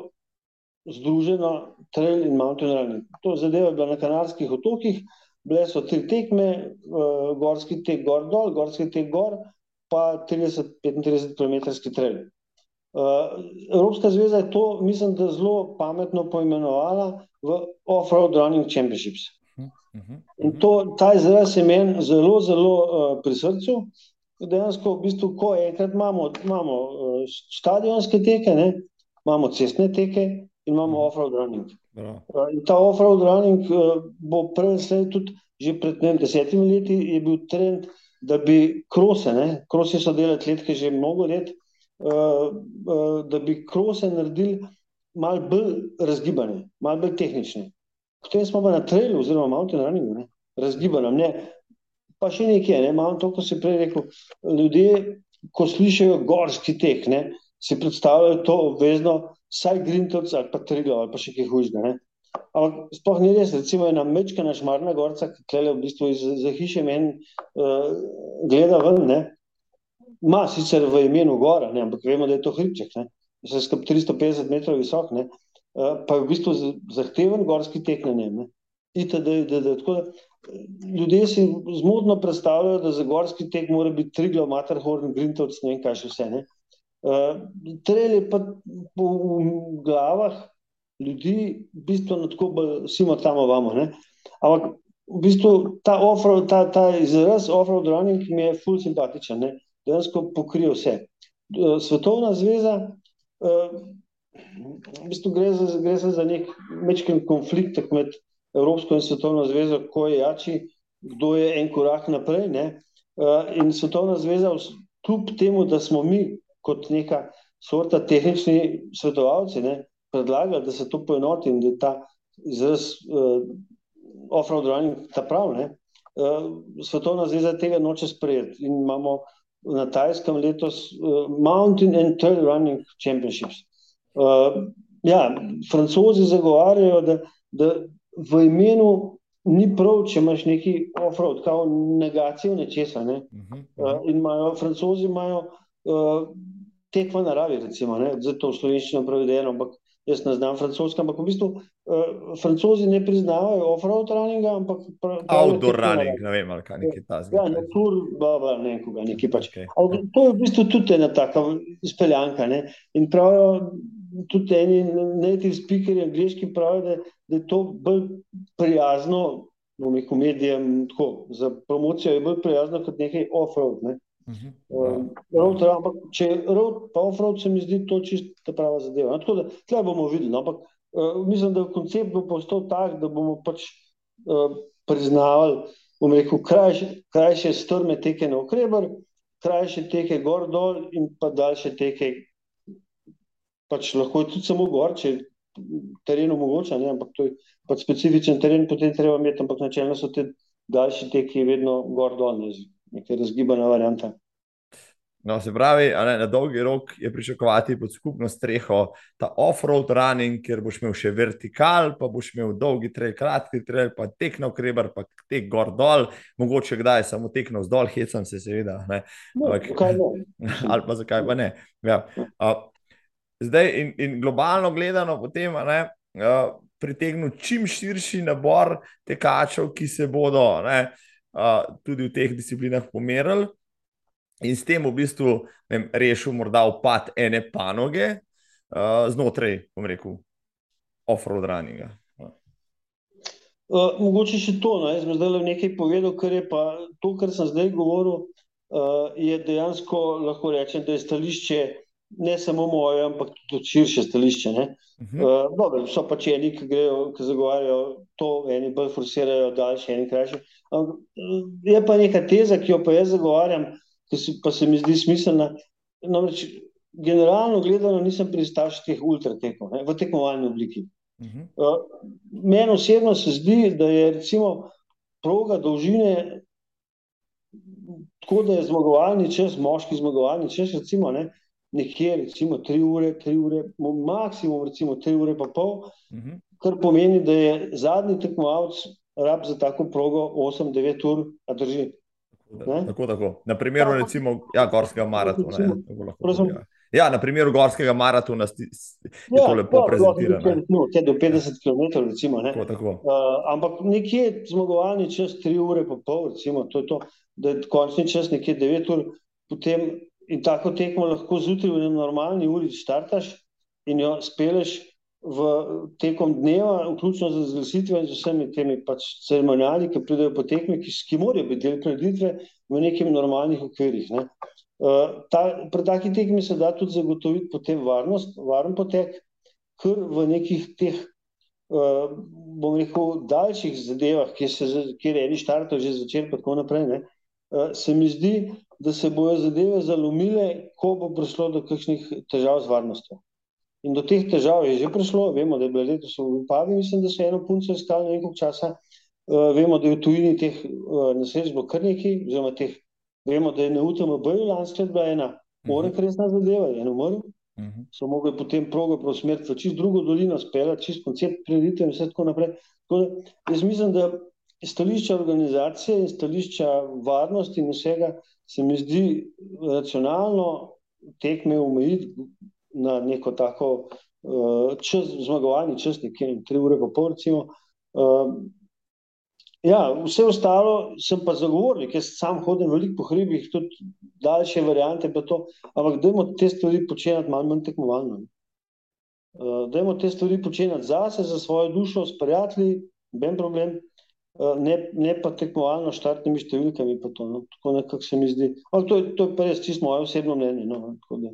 združeno trail in mountain running. To zadeva je bila na kanarskih otokih, bile so tri tekme, uh, gorski tek gor dol, gorski tek gor, pa 30-35 km trail. Uh, Evropska zveza je to, mislim, da zelo pametno poimenovala v Off-Road Running Championships. In to, ta izraz je meni zelo, zelo uh, pri srcu. Dejansko, v bistvu, ko enkrat imamo, imamo uh, stadionske teke, ne, imamo cestne teke in imamo off-road running. Uh, in ta off-road running uh, bo prej, tudi že pred ne, desetimi leti, je bil trend, da bi krose, krose so delali letke že mnogo let, uh, uh, da bi krose naredili malo bolj razgibane, malo bolj tehnične. Potem smo pa na trailu, oziroma mountain runningu, razgibano. Ne. Pa še nekaj, ne, malo to, kot si prej rekel. Ljudje, ko slišijo gorski tek, ne, si predstavljajo to obvezno, saj Grintovc ali pa Trilo ali pa še kaj hujšega. Ampak sploh ni res, recimo ena mečka na Šmarna gorca, ki tle v bistvu iz, za hiše meni uh, gleda ven, ne, ima sicer v imenu gora, ne, ampak vemo, da je to hribček, se je 350 metrov visok, ne, pa je v bistvu zahteven gorski tek na njem. Ljudje si zmotno predstavljajo, da za gorski tek mora biti Triglav, Materhorn, Grintovc, ne vem kaj še vse. Ne. Uh, Trel je pa v, glavah ljudi, na tako bolj simo tamo vamo. Ne. Ampak v bistvu ta, ta, ta izraz off-road running mi je ful simpatičen. Ne dejansko pokrije vse. Eh, Svetovna zveza, eh, v bistvu gre za, gre za nek mečken konflikt med Evropsko in Svetovno zvezo, ko je jači, kdo je en korak naprej. Ne? Uh, in Svetovna zveza, kljub temu, da smo mi kot neka sorta tehnični svetovalci ne, predlagali, da se to poenoti in da je ta izraz uh, off-road running ta prav, ne, uh, Svetovna zveza tega noče sprejeti in imamo na Tajskem letos uh, Mountain and Trail Running Championships. Uh, ja, francozi zagovarjajo, da, da v imenu ni prav, če imaš neki off-road, kao negacijo nečesa. Ne? Uh -huh, uh -huh. uh, in imajo, francozi imajo uh, tek v naravi, recimo, zato v slovenščino prevedeno, ampak jaz ne znam francoska, ampak v bistvu uh, francozi ne priznavajo off-road runninga, ampak outdoor running, ne vem, ali kaj nekaj ta zgleda. Ja, natur, baba, ne, koga, nekaj pač. Okay. To je v bistvu tudi ena taka izpeljanka, ne? In pravijo, tudi eni native speakeri, angliški pravijo, da, da je to bolj prijazno, bom rekel, medijem, tako, za promocijo je bolj prijazno kot nekaj off-road. Ne? Uh -huh. um, road, ampak, če je road, pa off-road, se mi zdi to čisto prava zadeva. No, tako da, tle bomo videli. No, ampak uh, mislim, da koncept bo postal tak, da bomo pač uh, priznavali, bom rekel, krajše, krajše strme teke na okrebr, krajše teke gor dol in pa daljše teke pač lahko je tudi samo gor, če je teren omogoča, ne? ampak to je pač specifičen teren, potem treba imeti, ampak načelno so te daljši teki vedno gor dol, ne? nekaj razgibana varianta. No, se pravi, ne, na dolgi rok je pričakovati pod skupno streho ta off-road running, ker boš imel še vertikal, pa boš imel dolgi trail, kratki trail, pa tek na ukrebar, pa tek gor dol, mogoče kdaj samo tek na vzdolj, hecam se seveda. No, ali pa zakaj pa ne. Ja. Uh, zdaj in, in globalno gledano, potem ne, uh, pritegnil čim širši nabor tekačev, ki se bodo ne, uh, tudi v teh disciplinah pomerili, in s tem v bistvu vem, rešil morda upad ene panoge uh, znotraj, bom rekel, off-road runninga. Uh, mogoče še to, no, jaz sem zdaj nekaj povedal, kar je pa to, kar sem zdaj govoril, uh, je dejansko lahko rečem, da je stališče ne samo moje, ampak tudi širše stališče. Uh -huh. uh, dobro, so pač eni, ki grejo, ki zagovarjajo to, eni bolj forsirajo, daljše, eni krajše. Ampak je pa neka teza, ki jo pa jaz zagovarjam, ki se, pa se mi zdi smiselna. Namreč, generalno gledano, nisem pristaš teh ultratekov v tekmovalni obliki. Uh -huh. uh, Meni osebno se zdi, da je recimo proga dolžine. Tako da je zmagovalni čas, moški zmagovalni čas, recimo, ne, nekje, recimo, tri ure, tri ure, maksimum, recimo, tri ure, pa pol, uh mhm. -huh. kar pomeni, da je zadnji tekmovalec rab za tako progo 8-9 ur, a drži. Ne? Tako, tako. Na primeru, ja, recimo, ja, gorskega maratona. Recimo, ja, ja, na primeru gorskega maratona je ja, to lepo ja, prezentirano. Te do 50 km, recimo. Ne? Tako, tako. Uh, ampak nekje zmagovalni čas 3 ure, pa pol, recimo, to je to, da je končni čas nekje 9 ur, potem In tako tekmo lahko zjutraj v normalni uri startaš in jo speleš v tekom dneva, vključno z zglasitvijo in z vsemi temi pač ceremonijali, ki pridejo po tekmi, ki, ki morajo biti del predviditve v nekem normalnih okvirih. Ne. Uh, ta, pri takih tekmi se da tudi zagotoviti potem varnost, varen potek, ker v nekih teh, uh, bom rekel, daljših zadevah, kjer je eni štartov že začel, pa tako naprej, ne, uh, se mi zdi, da se bodo zadeve zalomile, ko bo prišlo do kakšnih težav z varnostjo. In do teh težav je že prišlo, vemo, da je bilo letos v Upavi, mislim, da so eno punco iskali nekaj časa, uh, vemo, da je v tujini teh uh, nesreč bilo kar nekaj, oziroma teh, vemo, da je na UTMB-ju lansko bila ena mhm. resna zadeva, je umrl, uh mhm. -huh. so mogli potem progo prosmeriti v čist drugo dolino, spela čist koncept preditev in vse tako naprej. Tako da, jaz mislim, da stališča organizacije in stališča varnosti in vsega se mi zdi racionalno tekme omejiti na neko tako uh, čas, zmagovalni čas, nekje tri ure po pol, recimo. Uh, ja, vse ostalo sem pa zagovornik, jaz sam hodim veliko po hribih, tudi daljše variante, to, ampak dajmo te stvari počenjati malo manj tekmovalno. Uh, dajmo te stvari počenjati zase, za svojo dušo, s prijatelji, ben problem. Eh, ne, ne pa tekmovalno štartnimi številkami. To, no. Tako nekako se mi zdi. To, to je pa res čisto moje osebno mnenje. No.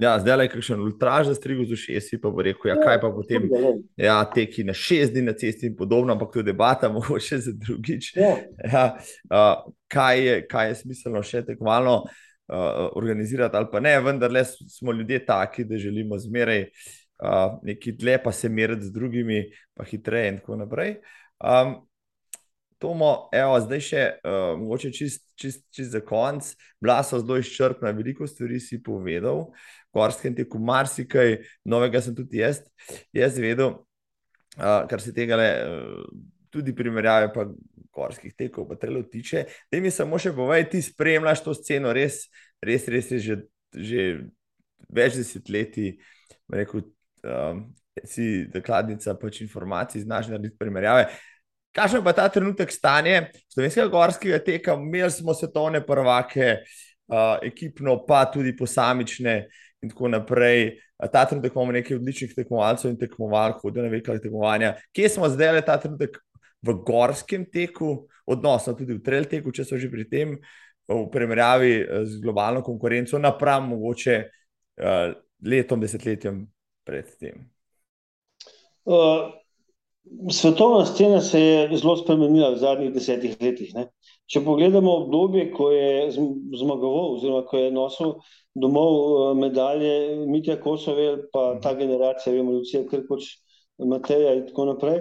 Ja, zdaj je kakšen ultraž za strigo z ušesi, pa bo rekel, ja, kaj pa potem, ja, teki na šest dni na cesti in podobno, ampak to je debata, mogoče za drugič. Ja. Ja, uh, kaj, je, kaj je smiselno še tekmovalno uh, organizirati ali pa ne, vendar le smo ljudje taki, da želimo zmeraj uh, neki dlje pa se meriti z drugimi, pa hitreje in tako naprej. Um, Tomo, evo, zdaj še uh, mogoče čist, čist, čist za konc. Bila so zelo izčrpna, veliko stvari si povedal, gorskem teku marsikaj, novega sem tudi jaz, jaz vedel, uh, kar se tega le, uh, tudi primerjave pa gorskih tekov, pa trelo tiče. Da mi samo še povej, ti spremljaš to sceno res, res, res je že, že več desetletij, rekel, um, si dekladnica pač informacij, znaš narediti primerjave. Kakšno pa ta trenutek stanje slovenskega gorskega teka? Imeli smo svetovne prvake, uh, ekipno, pa tudi posamične in tako naprej. Ta trenutek imamo nekaj odličnih tekmovalcev in tekmovalk, hodijo na velika tekmovanja. Kje smo zdaj, le ta trenutek v gorskem teku, odnosno tudi v trail teku, če so že pri tem, v primerjavi z globalno konkurenco, napram mogoče uh, letom, desetletjem predtem. Uh svetovna scena se je zelo spremenila v zadnjih desetih letih. Ne. Če pogledamo obdobje, ko je zmagoval, oziroma ko je nosil domov eh, medalje Mitja Kosovel, pa ta generacija, vemo, Lucija Krkoč, Mateja in tako naprej,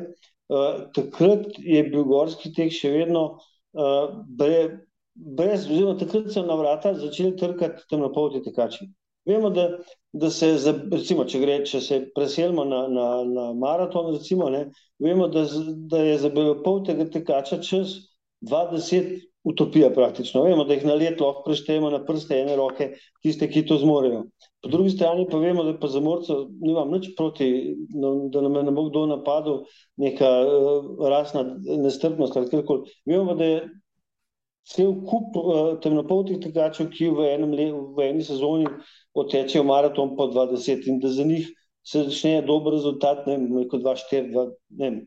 uh, takrat je bil gorski tek še vedno uh, bre, brez, oziroma takrat so na vrata začeli trkati temnopolti tekači. Vemo, da, da se, recimo, če, gre, če se preselimo na, na, na maraton, recimo, ne, vemo, da, da je za pol tega tekača čez 20 utopija praktično. Vemo, da jih na let lahko preštejemo na prste ene roke, tiste, ki to zmorejo. Po drugi strani pa vemo, da pa za morcev nimam nič proti, no, da nam ne bo kdo napadel, neka uh, rasna nestrpnost ali karkoli. Vemo, da je cel kup uh, temnopoltih tekačev, ki v, enem, v eni sezoni otečejo maraton po 20 in da za njih se začne dober rezultat, ne vem, kot 2-4, ne vem.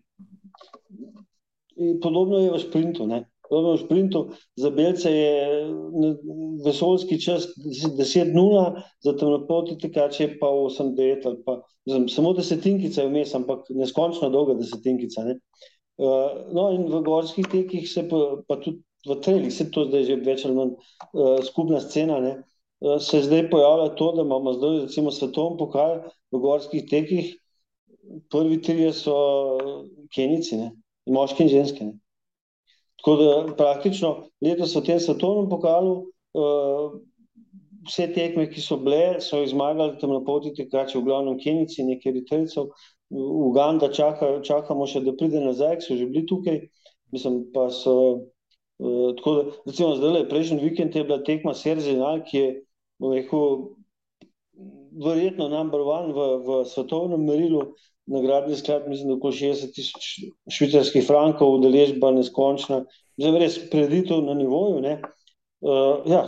Podobno je v sprintu, ne. Podobno je v sprintu, za belce je vesolski čas 10-0, za temnopolti tekače pa 8-9 ali pa, znam, samo desetinkica je vmes, ampak neskončno dolga desetinkica, ne. Uh, no in v gorskih tekih se pa, pa tudi v trelih, se to zdaj že več ali manj uh, skupna scena, ne. Uh, Eh, se zdaj pojavlja to, da imamo zdaj recimo svetovni pokal v gorskih tekih. Prvi tri so kenici, ne? moški in ženske. Ne? Tako da praktično letos v tem svetovnem pokalu uh, vse tekme, ki so bile, so jih zmagali tam na poti tekači, v glavnem kenici, nekaj riteljcev. Uganda čaka, čakamo še, da pride nazaj, so že bili tukaj. Mislim, pa so, uh, tako da, recimo zdaj, prejšnji vikend je bila tekma Serzinal, ki je bom rekel, verjetno number one v, v svetovnem merilu, nagradni sklad, mislim, da okoli 60 tisoč švicarskih frankov, udeležba neskončna, zdaj res preditev na nivoju, ne. Uh, ja,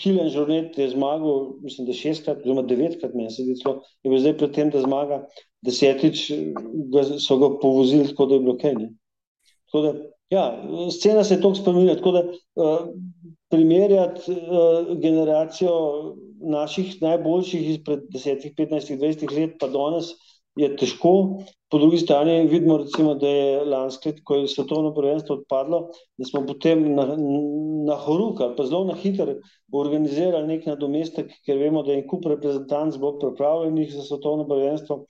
Kilian Žurnet je zmagal, mislim, da šestkrat, oziroma devetkrat, meni se zdi, je bil zdaj pred tem, da zmaga, desetič ga, so ga povozili, tako da je bilo kaj, ne. Tako da, ja, scena se je toliko spremenila, tako da uh, primerjati uh, generacijo naših najboljših izpred 10, 15, 20 let, pa danes je težko. Po drugi strani vidimo, recimo, da je lansko leto, ko je svetovno prvenstvo odpadlo, da smo potem na, na horuk ali pa zelo na hiter organizirali nek nadomestek, ker vemo, da je kup reprezentanc bo pripravljenih za svetovno prvenstvo,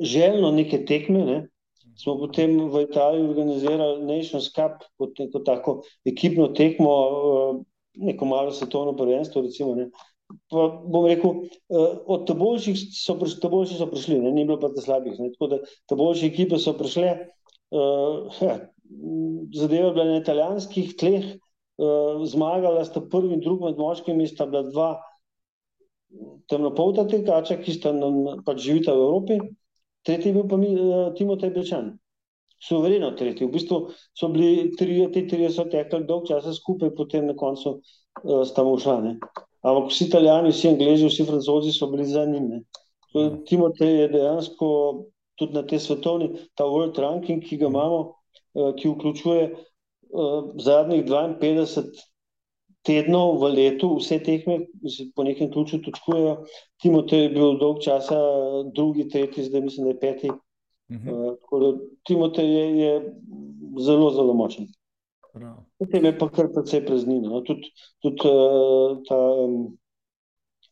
želno neke tekme, ne, smo potem v Italiji organizirali Nations Cup kot neko tako ekipno tekmo, uh, neko malo svetovno prvenstvo. Recimo, ne. Pa bom rekel, uh, od boljših so, prišli, boljši so prišli, ne, ni bilo pa te slabih. Ne. Tako da te boljše ekipe so prišle, uh, zadeva bila na italijanskih tleh, uh, zmagala sta prvi in drugi med moškimi, sta bila dva temnopolta tekača, ki sta nam pač živita v Evropi, tretji je bil pa uh, Timotej Bečan suvereno tretji. V bistvu so bili tri, te tri so tekli dolg časa skupaj, potem na koncu uh, sta mu šla. Ne. Ampak vsi italijani, vsi angliži, vsi francozi so bili za njim. Timotej je dejansko tudi na te svetovni, ta World Ranking, ki ga imamo, uh, ki vključuje uh, zadnjih 52 tednov v letu, vse tekme se po nekem ključu točkujejo. Timotej je bil dolg časa, drugi, tretji, zdaj mislim, da je peti. Uh -huh. uh, Timotej je, je zelo, zelo močen. Potem je pa kar precej praznina. No. Tudi tud, uh, ta um,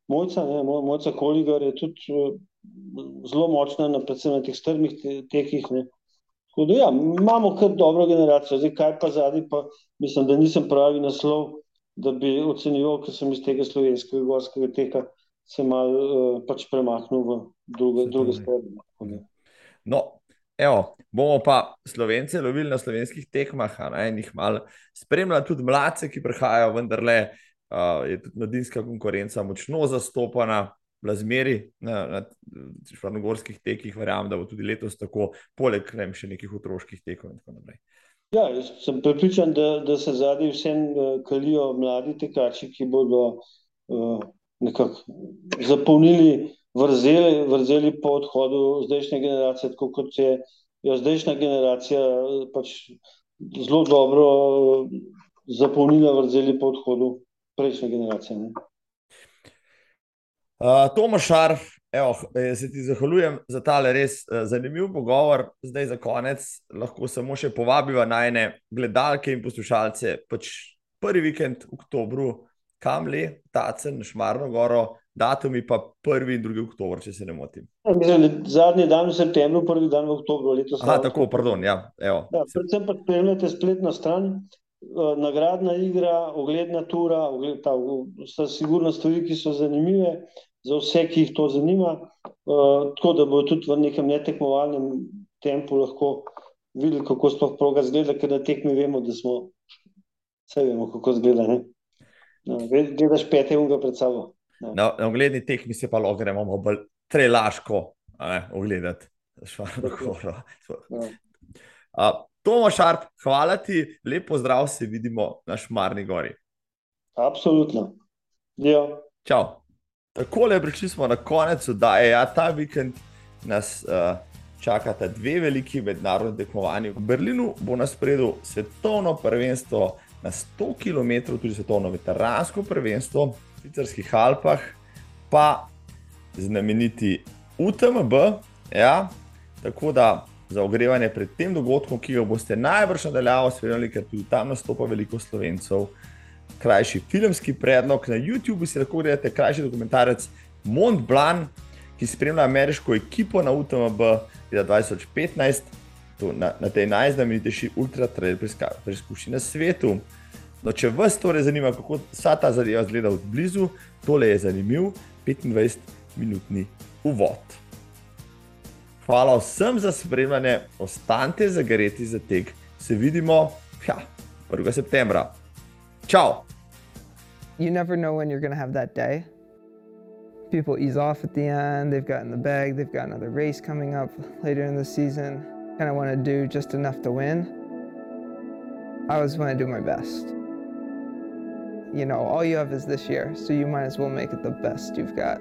mojca, ne, mojca Koligar je tudi uh, zelo močna, na, predvsem na teh strmih tekih. Ne. Da, ja, imamo kar dobro generacijo, zdaj kaj pa zadnji, pa mislim, da nisem pravi naslov, da bi ocenil, ker sem iz tega slovenskega gorskega teka se mal uh, pač premaknil v druge, druge stvari. No, evo, bomo pa slovence lovili na slovenskih tekmah, in jih malo spremljali, tudi mladce, ki prihajajo, vendar le uh, je tudi mladinska konkurenca močno zastopana zmeri na, na črnogorskih tekih, verjamem, da bo tudi letos tako, poleg ne, še nekih otroških tekov in tako naprej. Ja, sem pripričan, da, da se zadnji vsem uh, kalijo mladi tekači, ki bodo uh, nekako zapolnili vrzeli, vrzeli po odhodu zdajšnje generacije, tako kot je ja, zdajšnja generacija pač zelo dobro zapolnila vrzeli po odhodu prejšnje generacije. Ne? Uh, Tomaš Šarf, evo, eh, se ti zahvaljujem za tale res uh, zanimiv pogovor. Zdaj za konec lahko samo še povabiva najne gledalke in poslušalce. Pač prvi vikend v oktobru, kam le, Tacen, Šmarno goro, datumi pa prvi in drugi oktober, če se ne motim. Ja, zadnji dan v septembru, prvi dan v oktobru letos. Aha, tako, pardon, ja. Evo. ja predvsem pa spremljate spletno stran. Nagradna igra, ogledna tura, ogled, ta, so sigurno stvari, ki so zanimive za vse, ki jih to zanima, uh, tako da bo tudi v nekem netekmovalnem tempu lahko videli, kako sploh proga zgleda, ker na tekmi vemo, da smo vse vemo, kako zgleda. Ne? No, gledaš pete unga pred sabo. No. Na, na ogledni tekmi se pa lahko gremo bolj trelaško ogledati. Uh, Tomo Šarp, hvala ti, lepo zdrav, se vidimo na Šmarni gori. Absolutno. Ja. Čau. Tako le prišli smo na konec, da je ja, ta vikend nas uh, čakata dve veliki mednarodni tekmovanji. V Berlinu bo na spredu svetovno prvenstvo na 100 km, tudi svetovno veteransko prvenstvo v švicarskih Alpah, pa znameniti UTMB. Ja, tako da za ogrevanje pred tem dogodkom, ki ga boste najbrž nadaljavo spremljali, ker tudi tam nastopa veliko slovencev krajši filmski predlog. Na YouTubu si lahko gledate krajši dokumentarec Mont Blanc, ki spremlja ameriško ekipo na UTMB leta 2015, na, na tej najznamenitejši ultra-trail preizkušnji na svetu. No, če vas torej zanima, kako vsa ta zadeva izgleda od blizu, tole je zanimiv 25-minutni uvod. Hvala vsem za spremljanje, ostanite zagreti za tek. Se vidimo ja, 1. septembra. Ciao. You never know when you're going to have that day. People ease off at the end, they've gotten the bag, they've got another race coming up later in the season. Kind of want to do just enough to win. I always want to do my best. You know, all you have is this year, so you might as well make it the best you've got.